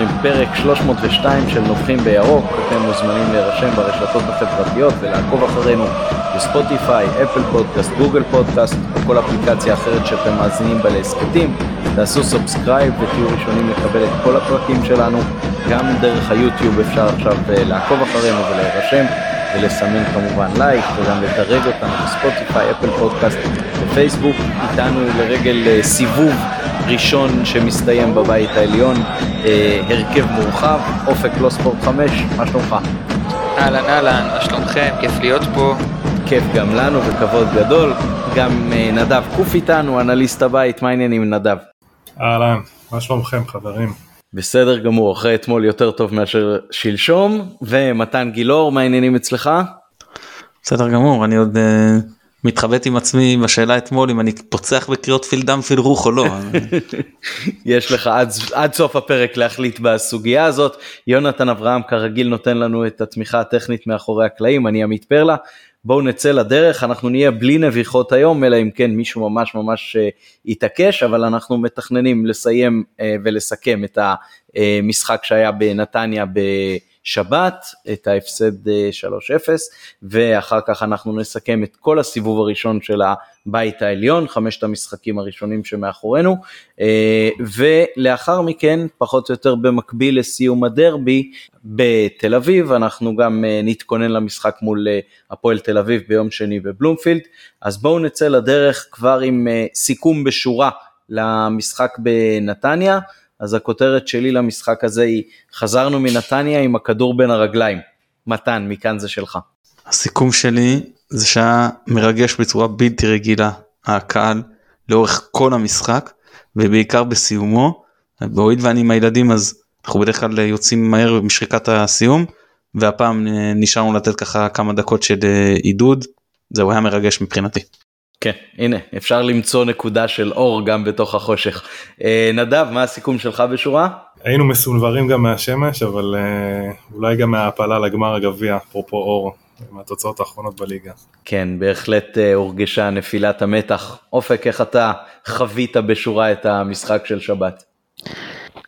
עם פרק 302 של נובחים בירוק. אתם מוזמנים להירשם ברשתות החברתיות ולעקוב אחרינו בספוטיפיי, אפל פודקאסט, גוגל פודקאסט או כל אפליקציה אחרת שאתם מאזינים בה להסכתים. תעשו subscribe ותהיו ראשונים לקבל את כל הפרקים שלנו. גם דרך היוטיוב אפשר עכשיו אה, לעקוב אחרינו ולהירשם. ולסמן כמובן לייק וגם לדרג אותנו בספוטיפיי, אפל פודקאסט ופייסבוק. איתנו לרגל אה, סיבוב ראשון שמסתיים בבית העליון, אה, הרכב מורחב, אופק לא ספורט 5, מה שלומך? אהלן אהלן, מה שלומכם? כיף להיות פה. כיף גם לנו וכבוד גדול. גם אה, נדב קוף איתנו, אנליסט הבית, מה העניינים נדב? אהלן, מה שלומכם חברים? בסדר גמור, אחרי אתמול יותר טוב מאשר שלשום, ומתן גילאור, מה העניינים אצלך? בסדר גמור, אני עוד uh, מתחבט עם עצמי בשאלה אתמול אם אני פוצח בקריאות פילדם פילרוך או לא. יש לך עד, עד סוף הפרק להחליט בסוגיה הזאת. יונתן אברהם כרגיל נותן לנו את התמיכה הטכנית מאחורי הקלעים, אני עמית פרלה. בואו נצא לדרך, אנחנו נהיה בלי נביחות היום, אלא אם כן מישהו ממש ממש יתעקש, אבל אנחנו מתכננים לסיים uh, ולסכם את המשחק שהיה בנתניה בשבת, את ההפסד uh, 3-0, ואחר כך אנחנו נסכם את כל הסיבוב הראשון של הבית העליון, חמשת המשחקים הראשונים שמאחורינו, uh, ולאחר מכן, פחות או יותר במקביל לסיום הדרבי, בתל אביב, אנחנו גם uh, נתכונן למשחק מול הפועל תל אביב ביום שני בבלומפילד, אז בואו נצא לדרך כבר עם סיכום בשורה למשחק בנתניה, אז הכותרת שלי למשחק הזה היא חזרנו מנתניה עם הכדור בין הרגליים. מתן, מכאן זה שלך. הסיכום שלי זה שהיה מרגש בצורה בלתי רגילה הקהל לאורך כל המשחק ובעיקר בסיומו. והואיל ואני עם הילדים אז אנחנו בדרך כלל יוצאים מהר משריקת הסיום והפעם אה, נשארנו לתת ככה כמה דקות של אה, עידוד זהו היה מרגש מבחינתי. כן הנה אפשר למצוא נקודה של אור גם בתוך החושך. אה, נדב מה הסיכום שלך בשורה? היינו מסונברים גם מהשמש אבל אולי גם מההעפלה לגמר הגביע אפרופו אור מהתוצאות האחרונות בליגה. כן בהחלט הורגשה נפילת המתח. אופק איך אתה חווית בשורה את המשחק של שבת?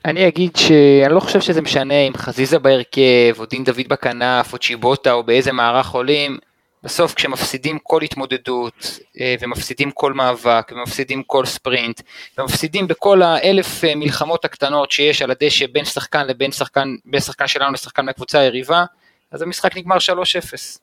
אני אגיד שאני לא חושב שזה משנה אם חזיזה בהרכב, או דין דוד בכנף, או צ'יבוטה, או באיזה מערך עולים, בסוף כשמפסידים כל התמודדות, אה, ומפסידים כל מאבק, ומפסידים כל ספרינט, ומפסידים בכל האלף אה, מלחמות הקטנות שיש על הדשא בין שחקן לבין שחקן, בין שחקן שלנו לשחקן מהקבוצה היריבה, אז המשחק נגמר 3-0,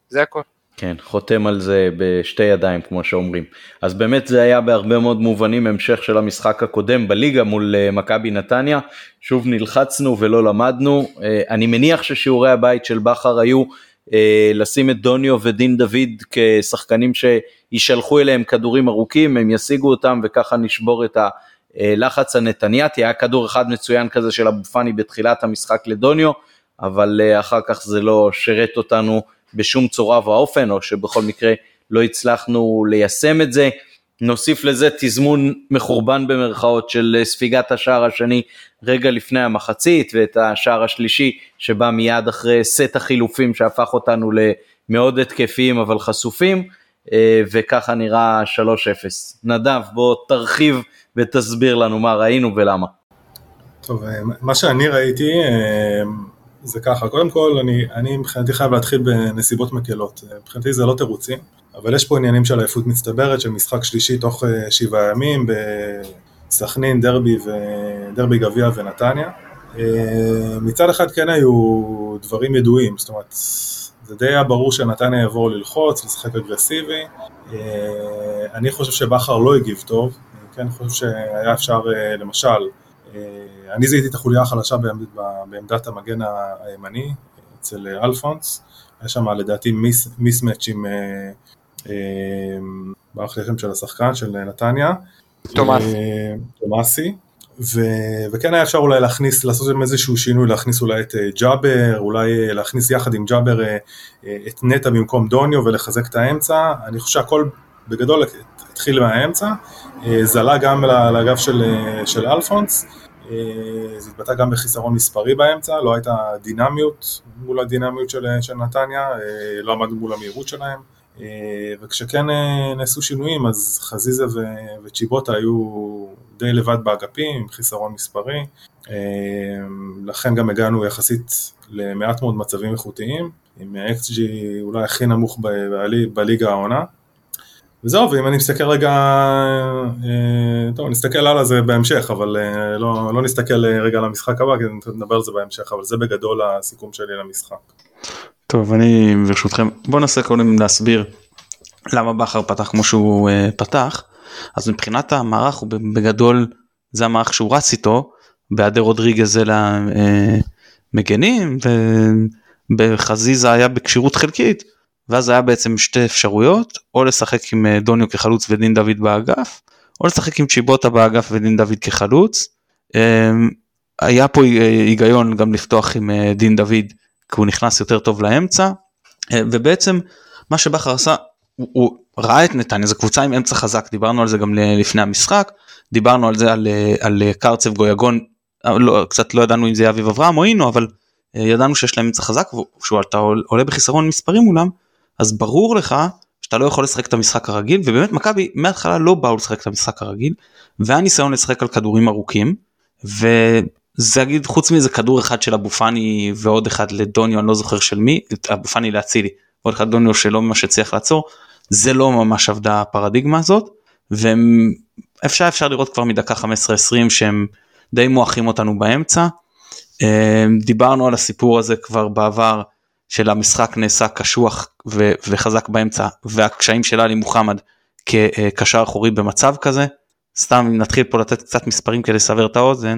זה הכל. כן, חותם על זה בשתי ידיים כמו שאומרים. אז באמת זה היה בהרבה מאוד מובנים המשך של המשחק הקודם בליגה מול אה, מכבי נתניה. שוב נלחצנו ולא למדנו. אני מניח ששיעורי הבית של בכר היו לשים את דוניו ודין דוד כשחקנים שישלחו אליהם כדורים ארוכים, הם ישיגו אותם וככה נשבור את הלחץ הנתניאתי. היה כדור אחד מצוין כזה של אבו פאני בתחילת המשחק לדוניו, אבל אחר כך זה לא שירת אותנו. בשום צורה ואופן, או שבכל מקרה לא הצלחנו ליישם את זה. נוסיף לזה תזמון מחורבן במרכאות של ספיגת השער השני רגע לפני המחצית, ואת השער השלישי שבא מיד אחרי סט החילופים שהפך אותנו למאוד התקפיים אבל חשופים, אה, וככה נראה 3-0. נדב, בוא תרחיב ותסביר לנו מה ראינו ולמה. טוב, אה, מה שאני ראיתי, אה, זה ככה, קודם כל אני, אני מבחינתי חייב להתחיל בנסיבות מקלות, מבחינתי זה לא תירוצים, אבל יש פה עניינים של עייפות מצטברת, של משחק שלישי תוך אה, שבעה ימים בסכנין, דרבי ודרבי גביע ונתניה. אה, מצד אחד כן היו דברים ידועים, זאת אומרת, זה די היה ברור שנתניה יעבור ללחוץ, לשחק אגרסיבי. אה, אני חושב שבכר לא הגיב טוב, כן חושב שהיה אפשר למשל אני זיהיתי את החוליה החלשה בעמדת המגן הימני אצל אלפונס, היה שם לדעתי מיסמץ' עם ברח לי של השחקן של נתניה. תומאסי. תומאסי. וכן היה אפשר אולי להכניס, לעשות עם איזשהו שינוי, להכניס אולי את אה, ג'אבר, אולי להכניס יחד עם ג'אבר אה, את נטע במקום דוניו ולחזק את האמצע, אני חושב שהכל בגדול התחיל מהאמצע, זלה גם לאגף של, של אלפונס, אה, זה התבטא גם בחיסרון מספרי באמצע, לא הייתה דינמיות מול הדינמיות של, של נתניה, אה, לא עמדנו מול המהירות שלהם. וכשכן נעשו שינויים אז חזיזה וצ'יבוטה היו די לבד באגפים עם חיסרון מספרי, לכן גם הגענו יחסית למעט מאוד מצבים איכותיים, עם XG אולי הכי נמוך בליגה העונה. וזהו, ואם אני מסתכל רגע, אה, טוב, נסתכל הלאה זה בהמשך, אבל אה, לא, לא נסתכל אה, רגע על המשחק הבא, כי נדבר על זה בהמשך, אבל זה בגדול הסיכום שלי למשחק. טוב, אני ברשותכם, בוא ננסה קודם להסביר למה בכר פתח כמו שהוא פתח. אז מבחינת המערך הוא בגדול זה המערך שהוא רץ איתו, בהיעדר רודריגז אל המגנים, ובחזיזה היה בכשירות חלקית. ואז היה בעצם שתי אפשרויות, או לשחק עם אה, דוניו כחלוץ ודין דוד באגף, או לשחק עם צ'יבוטה באגף ודין דוד כחלוץ. היה פה אה, היגיון גם לפתוח עם אה, דין דוד, כי הוא נכנס יותר טוב לאמצע, ובעצם מה שבכר עשה, הוא, הוא ראה את נתניה, זו קבוצה עם אמצע חזק, דיברנו על זה גם לפני המשחק, דיברנו על זה על, על קרצב גויגון, לא, קצת לא ידענו אם זה אביב אברהם או אינו, אבל ידענו שיש להם אמצע חזק, וכשאתה עולה בחיסרון מספרים מולם, אז ברור לך שאתה לא יכול לשחק את המשחק הרגיל ובאמת מכבי מההתחלה לא באו לשחק את המשחק הרגיל והיה ניסיון לשחק על כדורים ארוכים וזה אגיד חוץ מזה כדור אחד של אבו פאני ועוד אחד לדוניו אני לא זוכר של מי אבו פאני לאצילי ועוד אחד דוניו שלא ממש הצליח לעצור זה לא ממש עבדה הפרדיגמה הזאת ואפשר אפשר לראות כבר מדקה 15-20 שהם די מועכים אותנו באמצע. אה, דיברנו על הסיפור הזה כבר בעבר של המשחק נעשה קשוח ו- וחזק באמצע והקשיים של עלי מוחמד כקשר אחורי במצב כזה. סתם נתחיל פה לתת קצת מספרים כדי לסבר את האוזן,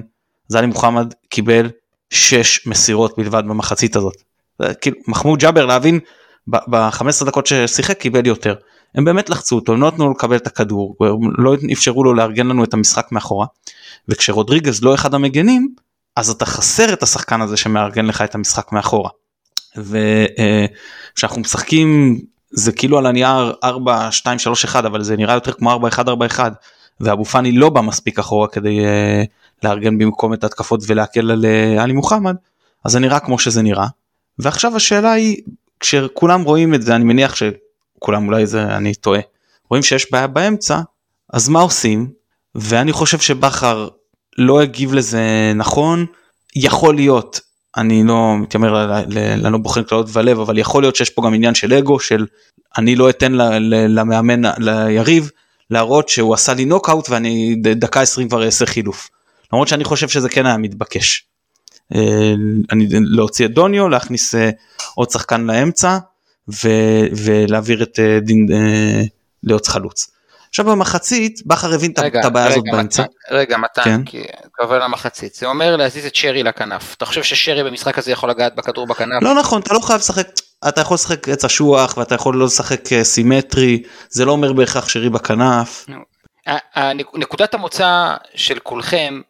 אז עלי מוחמד קיבל 6 מסירות בלבד במחצית הזאת. כאילו מחמוד ג'אבר להבין ב-15 דקות ששיחק קיבל יותר. הם באמת לחצו אותו, הם לא נתנו לו לקבל את הכדור, לא אפשרו לו לארגן לנו את המשחק מאחורה. וכשרודריגז לא אחד המגנים, אז אתה חסר את השחקן הזה שמארגן לך את המשחק מאחורה. וכשאנחנו משחקים זה כאילו על הנייר 4 2 3 1 אבל זה נראה יותר כמו 4 1 4 1 ואבו פאני לא בא מספיק אחורה כדי uh, לארגן במקום את ההתקפות ולהקל על uh, עלי מוחמד אז זה נראה כמו שזה נראה. ועכשיו השאלה היא כשכולם רואים את זה אני מניח שכולם אולי זה אני טועה רואים שיש בעיה באמצע אז מה עושים? ואני חושב שבכר לא הגיב לזה נכון. יכול להיות אני לא מתיימר, אני לא בוחן כללות ולב, אבל יכול להיות שיש פה גם עניין של אגו, של אני לא אתן למאמן, ליריב, להראות שהוא עשה לי נוקאוט ואני דקה 20 כבר אעשה חילוף. למרות שאני חושב שזה כן היה מתבקש. אה, אני, להוציא את דוניו, להכניס אה, עוד שחקן לאמצע ולהעביר את אה, דין להיות חלוץ. עכשיו במחצית בכר הבין את הבעיה הזאת באמצע. רגע מתן, כן. כי אתה עובר למחצית, זה אומר להזיז את שרי לכנף. אתה חושב ששרי במשחק הזה יכול לגעת בכדור בכנף? לא נכון, אתה לא חייב לשחק, אתה יכול לשחק עץ אשוח ואתה יכול לא לשחק סימטרי, זה לא אומר בהכרח שרי בכנף. נקודת המוצא של כולכם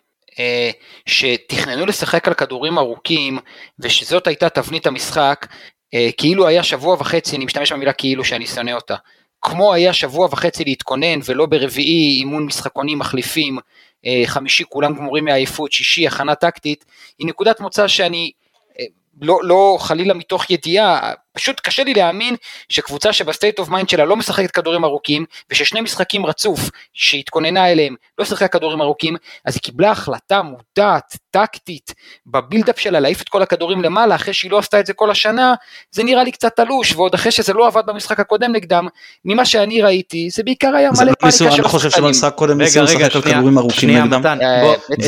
שתכננו לשחק על כדורים ארוכים ושזאת הייתה תבנית המשחק אה, כאילו היה שבוע וחצי, אני משתמש במילה כאילו שאני שונא אותה, כמו היה שבוע וחצי להתכונן ולא ברביעי אימון משחקונים מחליפים, אה, חמישי כולם גמורים מעייפות, שישי הכנה טקטית, היא נקודת מוצא שאני אה, לא, לא חלילה מתוך ידיעה, פשוט קשה לי להאמין שקבוצה שב state of mind שלה לא משחקת כדורים ארוכים, וששני משחקים רצוף שהתכוננה אליהם לא שיחקה כדורים ארוכים, אז היא קיבלה החלטה מודעת, טקטית, ב build-up שלה להעיף את כל הכדורים למעלה, אחרי שהיא לא עשתה את זה כל השנה, זה נראה לי קצת תלוש, ועוד אחרי שזה לא עבד במשחק הקודם נגדם, ממה שאני ראיתי, זה בעיקר היה מלא לא פאניקה של השחקנים. אני חושב שבמשחק קודם ניסו לשחק על כדורים ארוכים נגדם.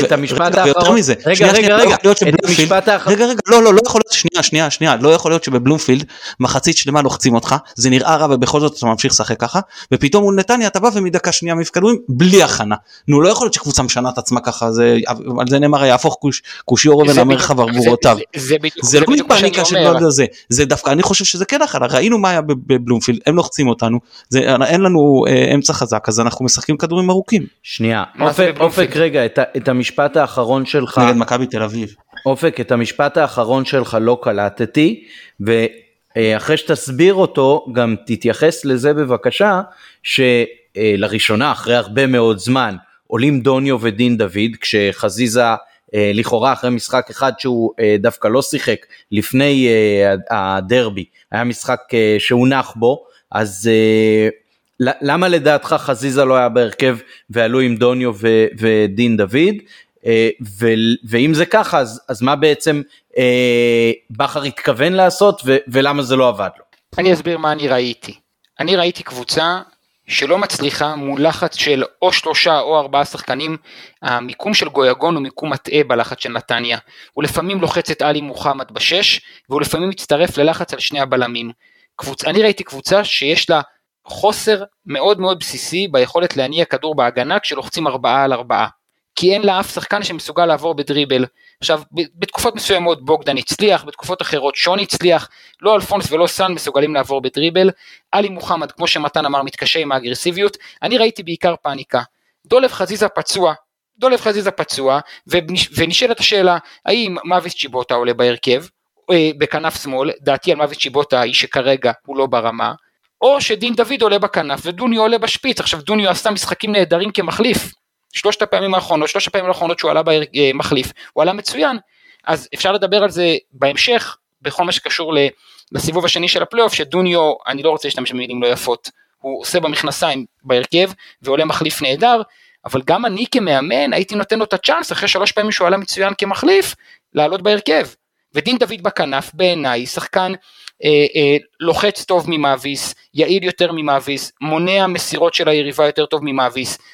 את המשפט האחרון, רגע רגע רגע, את המשפט האחרון, רגע רגע, לא לא לא יכול להיות, שנייה שנייה שנייה, לא יכול להיות שבבלומפילד מחצית שלמה לוחצים אותך זה נראה רע ובכל זאת אתה ממשיך לשחק ככה ופתאום מול נתניה אתה בא ומדקה שנייה מעיף כדורים בלי הכנה. נו לא יכול להיות שקבוצה משנה את עצמה ככה זה על זה נאמר יהפוך קושי אורן המרחב ערבורותיו. זה לא מפניקה של לא זה זה דווקא אני חושב שזה כן הכנה ראינו מה היה בבלומפילד הם לוחצים אותנו זה אין לנו אה, אמצע חזק אז אנחנו משחקים כדורים ארוכים. שנייה אופק רגע את המשפט האחרון שלך נגד מכבי תל אביב. אופק את המשפט האחרון שלך לא קלטתי אה, אחרי שתסביר אותו גם תתייחס לזה בבקשה שלראשונה אחרי הרבה מאוד זמן עולים דוניו ודין דוד כשחזיזה אה, לכאורה אחרי משחק אחד שהוא אה, דווקא לא שיחק לפני הדרבי היה משחק שהונח בו אז אה, למה לדעתך חזיזה לא היה בהרכב ועלו עם דוניו ו- ודין דוד? אה, ו- ואם זה ככה אז, אז מה בעצם אה, בכר התכוון לעשות ו- ולמה זה לא עבד לו? אני אסביר מה אני ראיתי. אני ראיתי קבוצה שלא מצליחה מול לחץ של או שלושה או ארבעה שחקנים, המיקום של גויגון הוא מיקום מטעה בלחץ של נתניה. הוא לפעמים לוחץ את עלי מוחמד בשש, והוא לפעמים מצטרף ללחץ על שני הבלמים. קבוצ... אני ראיתי קבוצה שיש לה חוסר מאוד מאוד בסיסי ביכולת להניע כדור בהגנה כשלוחצים ארבעה על ארבעה. כי אין לה אף שחקן שמסוגל לעבור בדריבל. עכשיו, בתקופות מסוימות בוגדן הצליח, בתקופות אחרות שון הצליח, לא אלפונס ולא סאן מסוגלים לעבור בדריבל. עלי מוחמד, כמו שמתן אמר, מתקשה עם האגרסיביות. אני ראיתי בעיקר פאניקה. דולב חזיזה פצוע, דולב חזיזה פצוע, ונשאלת השאלה, האם מאביס צ'יבוטה עולה בהרכב, אה, בכנף שמאל, דעתי על מאביס צ'יבוטה היא שכרגע הוא לא ברמה, או שדין דוד עולה בכנף ודוניו עולה בשפיץ, עכשיו דוניו עשה משחקים נהדרים כמחליף, שלושת הפעמים האחרונות, שלושת הפעמים האחרונות שהוא עלה במחליף, הוא עלה מצוין, אז אפשר לדבר על זה בהמשך, בכל מה שקשור לסיבוב השני של הפלייאוף, שדוניו, אני לא רוצה להשתמש במילים לא יפות, הוא עושה במכנסיים בהרכב ועולה מחליף נהדר, אבל גם אני כמאמן הייתי נותן לו את הצ'אנס אחרי שלוש פעמים שהוא עלה מצוין כמחליף, לעלות בהרכב. ודין דוד בכנף בעיניי שחקן אה, אה, לוחץ טוב ממאביס, יעיל יותר ממאביס, מונע מסירות של היריבה יותר טוב ממאביס, אה,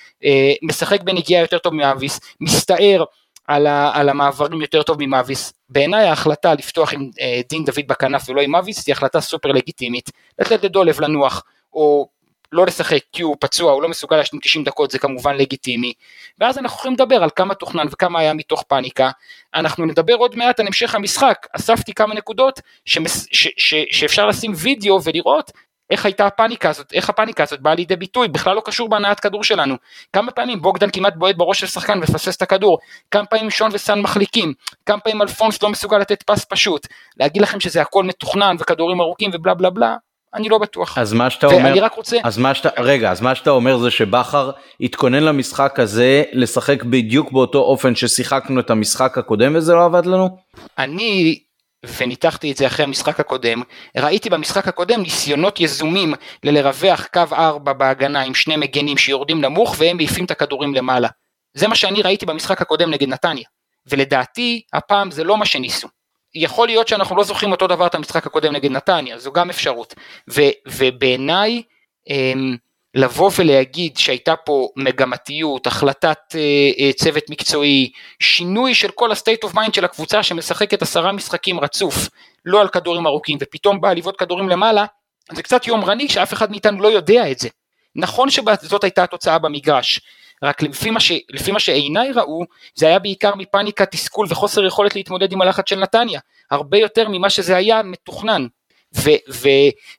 משחק בנגיעה יותר טוב ממאביס, מסתער על, ה, על המעברים יותר טוב ממאביס. בעיניי ההחלטה לפתוח עם אה, דין דוד בכנף ולא עם מאביס היא החלטה סופר לגיטימית. לתת לדולב לנוח, או לא לשחק כי הוא פצוע, הוא לא מסוגל להשלים 90 דקות, זה כמובן לגיטימי. ואז אנחנו יכולים לדבר על כמה תוכנן וכמה היה מתוך פאניקה. אנחנו נדבר עוד מעט על המשך המשחק. אספתי כמה נקודות שמס, ש, ש, שאפשר לשים וידאו ולראות איך הייתה הפאניקה הזאת, איך הפאניקה הזאת באה לידי ביטוי, בכלל לא קשור בהנעת כדור שלנו. כמה פעמים בוגדן כמעט בועט בראש של שחקן ומפספס את הכדור, כמה פעמים שון וסאן מחליקים, כמה פעמים אלפונס לא מסוגל לתת פס פשוט. להגיד לכם שזה הכל מתוכנן וכדורים ארוכים ובלה בלה בלה, אני לא בטוח. אז מה שאתה אומר, רק רוצה... אז מה שאתה, רגע, אז מה שאתה אומר זה שבכר התכונן למשחק הזה לשחק בדיוק באותו אופן ששיחקנו את המשחק הקודם וזה לא עבד לנו? אני וניתחתי את זה אחרי המשחק הקודם, ראיתי במשחק הקודם ניסיונות יזומים ללרווח קו 4 בהגנה עם שני מגנים שיורדים נמוך והם מעיפים את הכדורים למעלה. זה מה שאני ראיתי במשחק הקודם נגד נתניה. ולדעתי הפעם זה לא מה שניסו. יכול להיות שאנחנו לא זוכרים אותו דבר את המשחק הקודם נגד נתניה, זו גם אפשרות. ובעיניי אמ, לבוא ולהגיד שהייתה פה מגמתיות, החלטת אה, אה, צוות מקצועי, שינוי של כל ה-state of mind של הקבוצה שמשחקת עשרה משחקים רצוף, לא על כדורים ארוכים, ופתאום באה לבעוט כדורים למעלה, זה קצת יומרני שאף אחד מאיתנו לא יודע את זה. נכון שזאת הייתה התוצאה במגרש, רק לפי מה, ש, לפי מה שעיניי ראו, זה היה בעיקר מפאניקה, תסכול וחוסר יכולת להתמודד עם הלחץ של נתניה, הרבה יותר ממה שזה היה מתוכנן. ו, ו,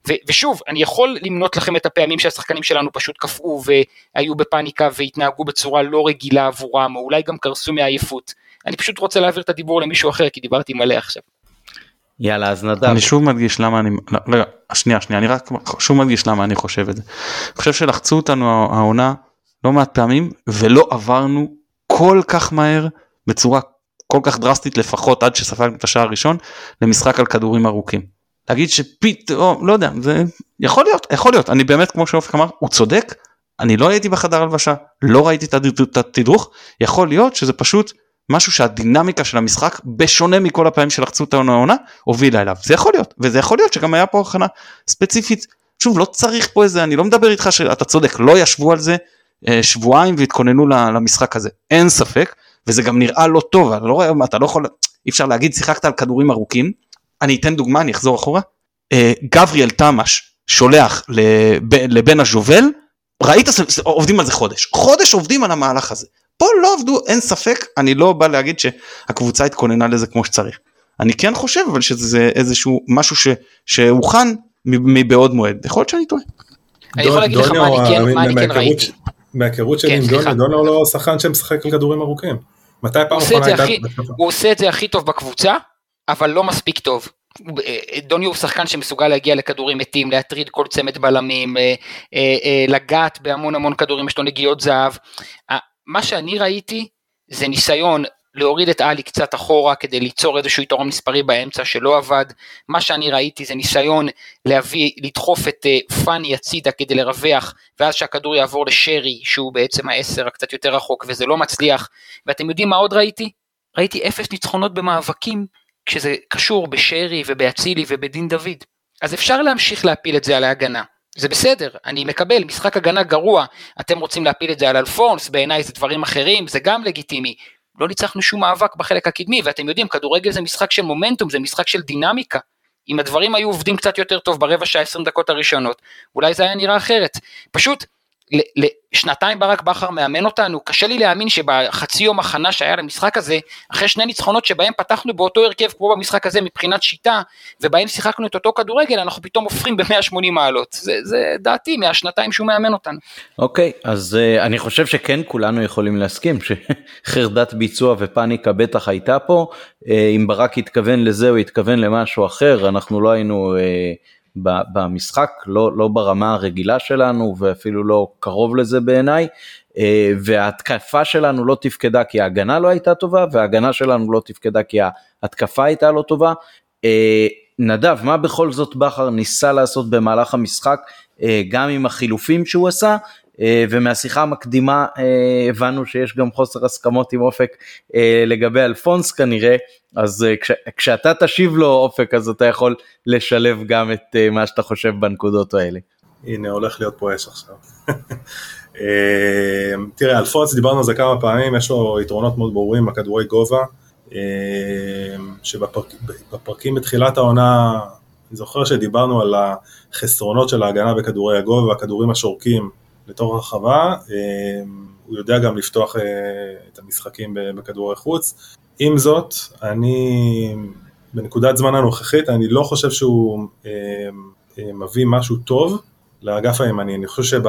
ו, ושוב, אני יכול למנות לכם את הפעמים שהשחקנים שלנו פשוט קפאו והיו בפאניקה והתנהגו בצורה לא רגילה עבורם, או אולי גם קרסו מעייפות. אני פשוט רוצה להעביר את הדיבור למישהו אחר, כי דיברתי מלא עכשיו. יאללה אז נדב. אני שוב מדגיש למה אני, לא, רגע, שנייה שנייה, אני רק שוב מדגיש למה אני חושב את זה. אני חושב שלחצו אותנו העונה לא מעט פעמים ולא עברנו כל כך מהר בצורה כל כך דרסטית לפחות עד שספגנו את השער הראשון למשחק על כדורים ארוכים. להגיד שפתאום לא יודע זה יכול להיות יכול להיות. אני באמת כמו שאופק אמר הוא צודק אני לא הייתי בחדר הלבשה לא ראיתי את התדרוך יכול להיות שזה פשוט משהו שהדינמיקה של המשחק בשונה מכל הפעמים שלחצו את העונה הובילה אליו. זה יכול להיות וזה יכול להיות שגם היה פה הכנה ספציפית. שוב לא צריך פה איזה אני לא מדבר איתך שאתה צודק לא ישבו על זה אה, שבועיים והתכוננו למשחק הזה. אין ספק וזה גם נראה לא טוב אתה לא לא יכול אי אפשר להגיד שיחקת על כדורים ארוכים אני אתן דוגמה אני אחזור אחורה. אה, גבריאל תמש שולח לב, לבן הז'ובל ראית עובדים על זה חודש. חודש עובדים על המהלך הזה. פה לא עבדו אין ספק אני לא בא להגיד שהקבוצה התכוננה לזה כמו שצריך. אני כן חושב אבל שזה איזשהו משהו ש, שהוכן מבעוד מועד. יכול להיות שאני טועה. אני יכול להגיד לך מה אני כן ראיתי. מההיכרות שלי עם דוניו, דוניו לא שחקן שמשחק על כדורים ארוכים. מתי פעם אחרונה הייתה... הוא עושה את זה הכי טוב בקבוצה, אבל לא מספיק טוב. דוניו הוא שחקן שמסוגל להגיע לכדורים מתים, להטריד כל צמד בלמים, אה, אה, אה, לגעת בהמון המון כדורים, יש לו נגיעות זהב. מה שאני ראיתי זה ניסיון להוריד את עלי קצת אחורה כדי ליצור איזשהו יתרון מספרי באמצע שלא עבד. מה שאני ראיתי זה ניסיון להביא, לדחוף את פאני הצידה כדי לרווח, ואז שהכדור יעבור לשרי, שהוא בעצם העשר הקצת יותר רחוק, וזה לא מצליח. ואתם יודעים מה עוד ראיתי? ראיתי אפס ניצחונות במאבקים, כשזה קשור בשרי ובאצילי ובדין דוד. אז אפשר להמשיך להפיל את זה על ההגנה. זה בסדר, אני מקבל, משחק הגנה גרוע, אתם רוצים להפיל את זה על אלפונס, בעיניי זה דברים אחרים, זה גם לגיטימי. לא ניצחנו שום מאבק בחלק הקדמי, ואתם יודעים, כדורגל זה משחק של מומנטום, זה משחק של דינמיקה. אם הדברים היו עובדים קצת יותר טוב ברבע שעה 20 דקות הראשונות, אולי זה היה נראה אחרת. פשוט לשנתיים ברק בכר מאמן אותנו, קשה לי להאמין שבחצי יום הכנה שהיה למשחק הזה, אחרי שני ניצחונות שבהם פתחנו באותו הרכב כמו במשחק הזה מבחינת שיטה, ובהם שיחקנו את אותו כדורגל, אנחנו פתאום הופכים ב-180 מעלות. זה, זה דעתי מהשנתיים שהוא מאמן אותנו. אוקיי, okay, אז uh, אני חושב שכן כולנו יכולים להסכים שחרדת ביצוע ופאניקה בטח הייתה פה. Uh, אם ברק התכוון לזה, הוא התכוון למשהו אחר, אנחנו לא היינו... Uh, במשחק, לא, לא ברמה הרגילה שלנו ואפילו לא קרוב לזה בעיניי, אה, וההתקפה שלנו לא תפקדה כי ההגנה לא הייתה טובה, וההגנה שלנו לא תפקדה כי ההתקפה הייתה לא טובה. אה, נדב, מה בכל זאת בכר ניסה לעשות במהלך המשחק, אה, גם עם החילופים שהוא עשה, ומהשיחה המקדימה הבנו שיש גם חוסר הסכמות עם אופק לגבי אלפונס כנראה, אז כש, כשאתה תשיב לו אופק אז אתה יכול לשלב גם את מה שאתה חושב בנקודות האלה. הנה הולך להיות פה אש עכשיו. תראה אלפונס דיברנו על זה כמה פעמים יש לו יתרונות מאוד ברורים בכדורי גובה שבפרקים בתחילת העונה אני זוכר שדיברנו על החסרונות של ההגנה בכדורי הגובה והכדורים השורקים לתוך הרחבה uh, הוא יודע גם לפתוח uh, את המשחקים בכדורי חוץ. עם זאת, אני בנקודת זמן הנוכחית, אני לא חושב שהוא אה, אה, מביא משהו טוב לאגף הימני. אני חושב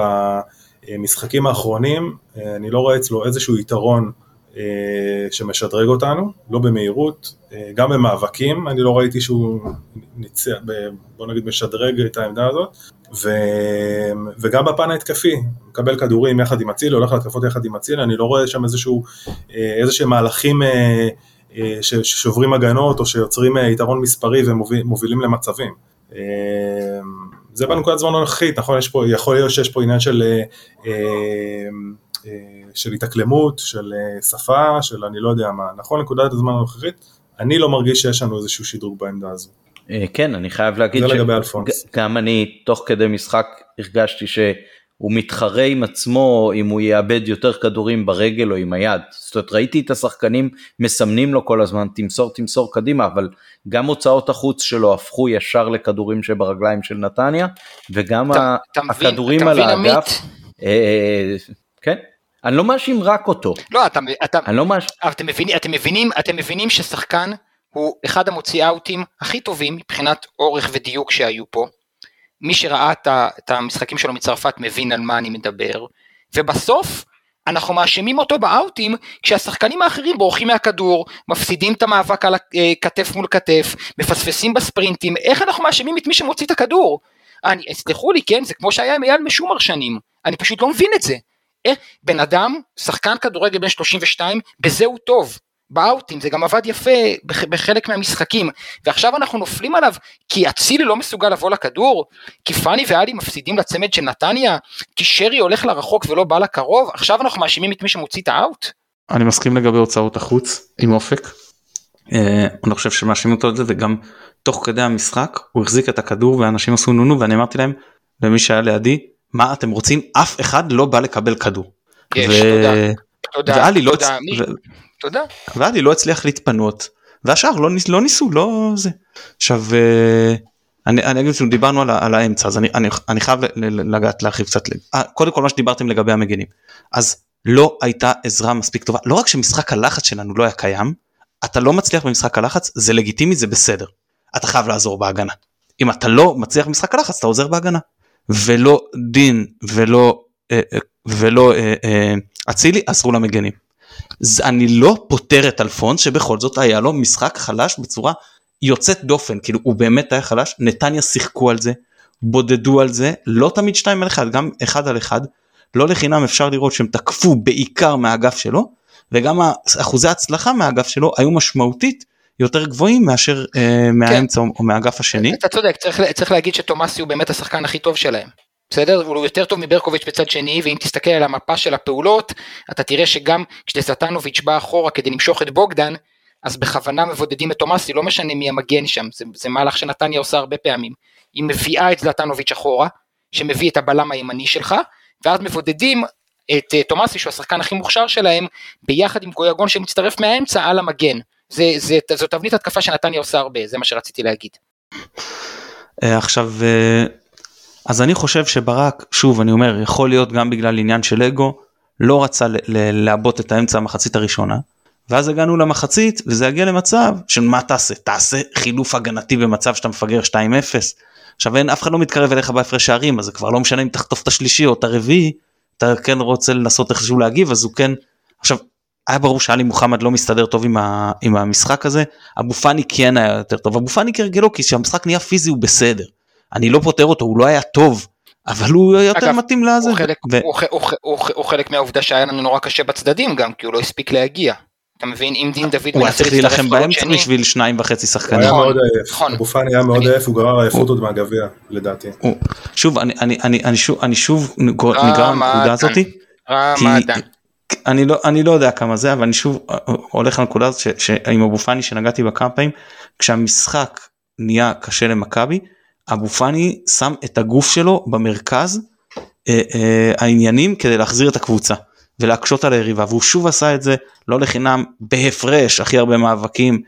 שבמשחקים האחרונים, אה, אני לא רואה אצלו איזשהו יתרון אה, שמשדרג אותנו, לא במהירות, אה, גם במאבקים, אני לא ראיתי שהוא ניצח, בוא נגיד משדרג את העמדה הזאת, ו, וגם בפן ההתקפי, מקבל כדורים יחד עם אצילי, הולך להתקפות יחד עם אצילי, אני לא רואה שם איזשהו, אה, איזשהם מהלכים ששוברים הגנות או שיוצרים יתרון מספרי ומובילים למצבים. זה בנקודת זמן הנוכחית, נכון? יש פה, יכול להיות שיש פה עניין של של התאקלמות, של אה, שפה, של אני לא יודע מה, נכון לנקודת הזמן הנוכחית, אני לא מרגיש שיש לנו איזשהו שדרוג בעמדה הזו. אה, כן, אני חייב להגיד שגם אני תוך כדי משחק הרגשתי שהוא מתחרה עם עצמו אם הוא יאבד יותר כדורים ברגל או עם היד. זאת אומרת, ראיתי את השחקנים מסמנים לו כל הזמן, תמסור, תמסור קדימה, אבל גם הוצאות החוץ שלו הפכו ישר לכדורים שברגליים של נתניה, וגם הכדורים על האגף. אה, כן, אני לא מאשים רק אותו. לא, אתה, אתה, אני לא מאשים. אתם מבינים, אתם מבינים, אתם מבינים ששחקן הוא אחד המוציא אאוטים הכי טובים מבחינת אורך ודיוק שהיו פה. מי שראה את המשחקים שלו מצרפת מבין על מה אני מדבר. ובסוף אנחנו מאשימים אותו באאוטים כשהשחקנים האחרים בורחים מהכדור, מפסידים את המאבק על אה, כתף מול כתף, מפספסים בספרינטים, איך אנחנו מאשימים את מי שמוציא את הכדור? אני, סלחו לי, כן, זה כמו שהיה עם אייל משומר שנים, אני פשוט לא מבין את זה. איך בן אדם, שחקן כדורגל בן 32, בזה הוא טוב. באאוטים, זה גם עבד יפה בחלק מהמשחקים, ועכשיו אנחנו נופלים עליו כי אצילי לא מסוגל לבוא לכדור, כי פאני ואלי מפסידים לצמד של נתניה, כי שרי הולך לרחוק ולא בא לקרוב, עכשיו אנחנו מאשימים את מי שמוציא את האאוט? אני מסכים לגבי הוצאות החוץ עם אופק. אה, אני חושב שמאשימים אותו את זה וגם תוך כדי המשחק הוא החזיק את הכדור ואנשים עשו נונו ואני אמרתי להם למי שהיה לידי מה אתם רוצים אף אחד לא בא לקבל כדור. יש, ו... תודה. תודה. ואלי לא, תודה. ו... תודה. ואלי לא הצליח להתפנות והשאר לא. לא ניסו לא זה. עכשיו אה, אני, אני אגיד שדיברנו על, על האמצע אז אני, אני, אני חייב לגעת להרחיב קצת. אה, קודם כל מה שדיברתם לגבי המגנים אז לא הייתה עזרה מספיק טובה לא רק שמשחק הלחץ שלנו לא היה קיים אתה לא מצליח במשחק הלחץ זה לגיטימי זה בסדר אתה חייב לעזור בהגנה אם אתה לא מצליח במשחק הלחץ אתה עוזר בהגנה ולא דין ולא אה, אה, ולא אה, אצילי אסרו למגנים. אני לא פוטר את אלפונס שבכל זאת היה לו משחק חלש בצורה יוצאת דופן כאילו הוא באמת היה חלש נתניה שיחקו על זה בודדו על זה לא תמיד 2 על 1 גם 1 על 1 לא לחינם אפשר לראות שהם תקפו בעיקר מהאגף שלו וגם אחוזי ההצלחה מהאגף שלו היו משמעותית יותר גבוהים מאשר אה, מהאמצע כן. או מהאגף השני. אתה צודק, צריך, צריך להגיד שתומאסי הוא באמת השחקן הכי טוב שלהם. בסדר? הוא יותר טוב מברקוביץ' בצד שני, ואם תסתכל על המפה של הפעולות, אתה תראה שגם כשזטנוביץ' בא אחורה כדי למשוך את בוגדן, אז בכוונה מבודדים את תומאסי, לא משנה מי המגן שם, זה, זה מהלך שנתניה עושה הרבה פעמים. היא מביאה את זלטנוביץ' אחורה, שמביא את הבלם הימני שלך, ואז מבודדים את uh, תומאסי שהוא השחקן הכי מוכשר שלהם, ביחד עם גויגון שמצטרף מהאמצע על המגן. זה, זה, זו תבנית התקפה שנתניה עושה הרבה, זה מה שרציתי להגיד. אה, עכשיו, אה, אז אני חושב שברק, שוב אני אומר, יכול להיות גם בגלל עניין של אגו, לא רצה לעבות את האמצע המחצית הראשונה, ואז הגענו למחצית וזה יגיע למצב של מה תעשה, תעשה חילוף הגנתי במצב שאתה מפגר 2-0. עכשיו אין אף אחד לא מתקרב אליך בהפרש שערים אז זה כבר לא משנה אם תחטוף את השלישי או את הרביעי, אתה כן רוצה לנסות איכשהו להגיב אז הוא כן, עכשיו היה ברור שאלי מוחמד לא מסתדר טוב עם, ה, עם המשחק הזה, אבו פאני כן היה יותר טוב, אבו פאני כרגלו כי כשהמשחק נהיה פיזי הוא בסדר, אני לא פותר אותו, הוא לא היה טוב, אבל הוא יותר אגב, מתאים לזה. הוא חלק, ו... הוא, הוא, הוא, הוא חלק מהעובדה שהיה לנו נורא קשה בצדדים גם, כי הוא לא הספיק להגיע. אתה מבין אם דין דוד הוא היה צריך להילחם באמצע בשביל שניים וחצי שחקנים. הוא היה מאוד עייף, נכון. אבו פאני היה מאוד עייף, הוא גרר עייפות עוד מהגביע לדעתי. שוב אני שוב נגרר לנקודה הזאתי. אני לא אני לא יודע כמה זה אבל אני שוב הולך לנקודה הזאת שעם אבו פאני שנגעתי בה כמה פעמים כשהמשחק נהיה קשה למכבי אבו פאני שם את הגוף שלו במרכז אה, אה, העניינים כדי להחזיר את הקבוצה ולהקשות על היריבה והוא שוב עשה את זה לא לחינם בהפרש הכי הרבה מאבקים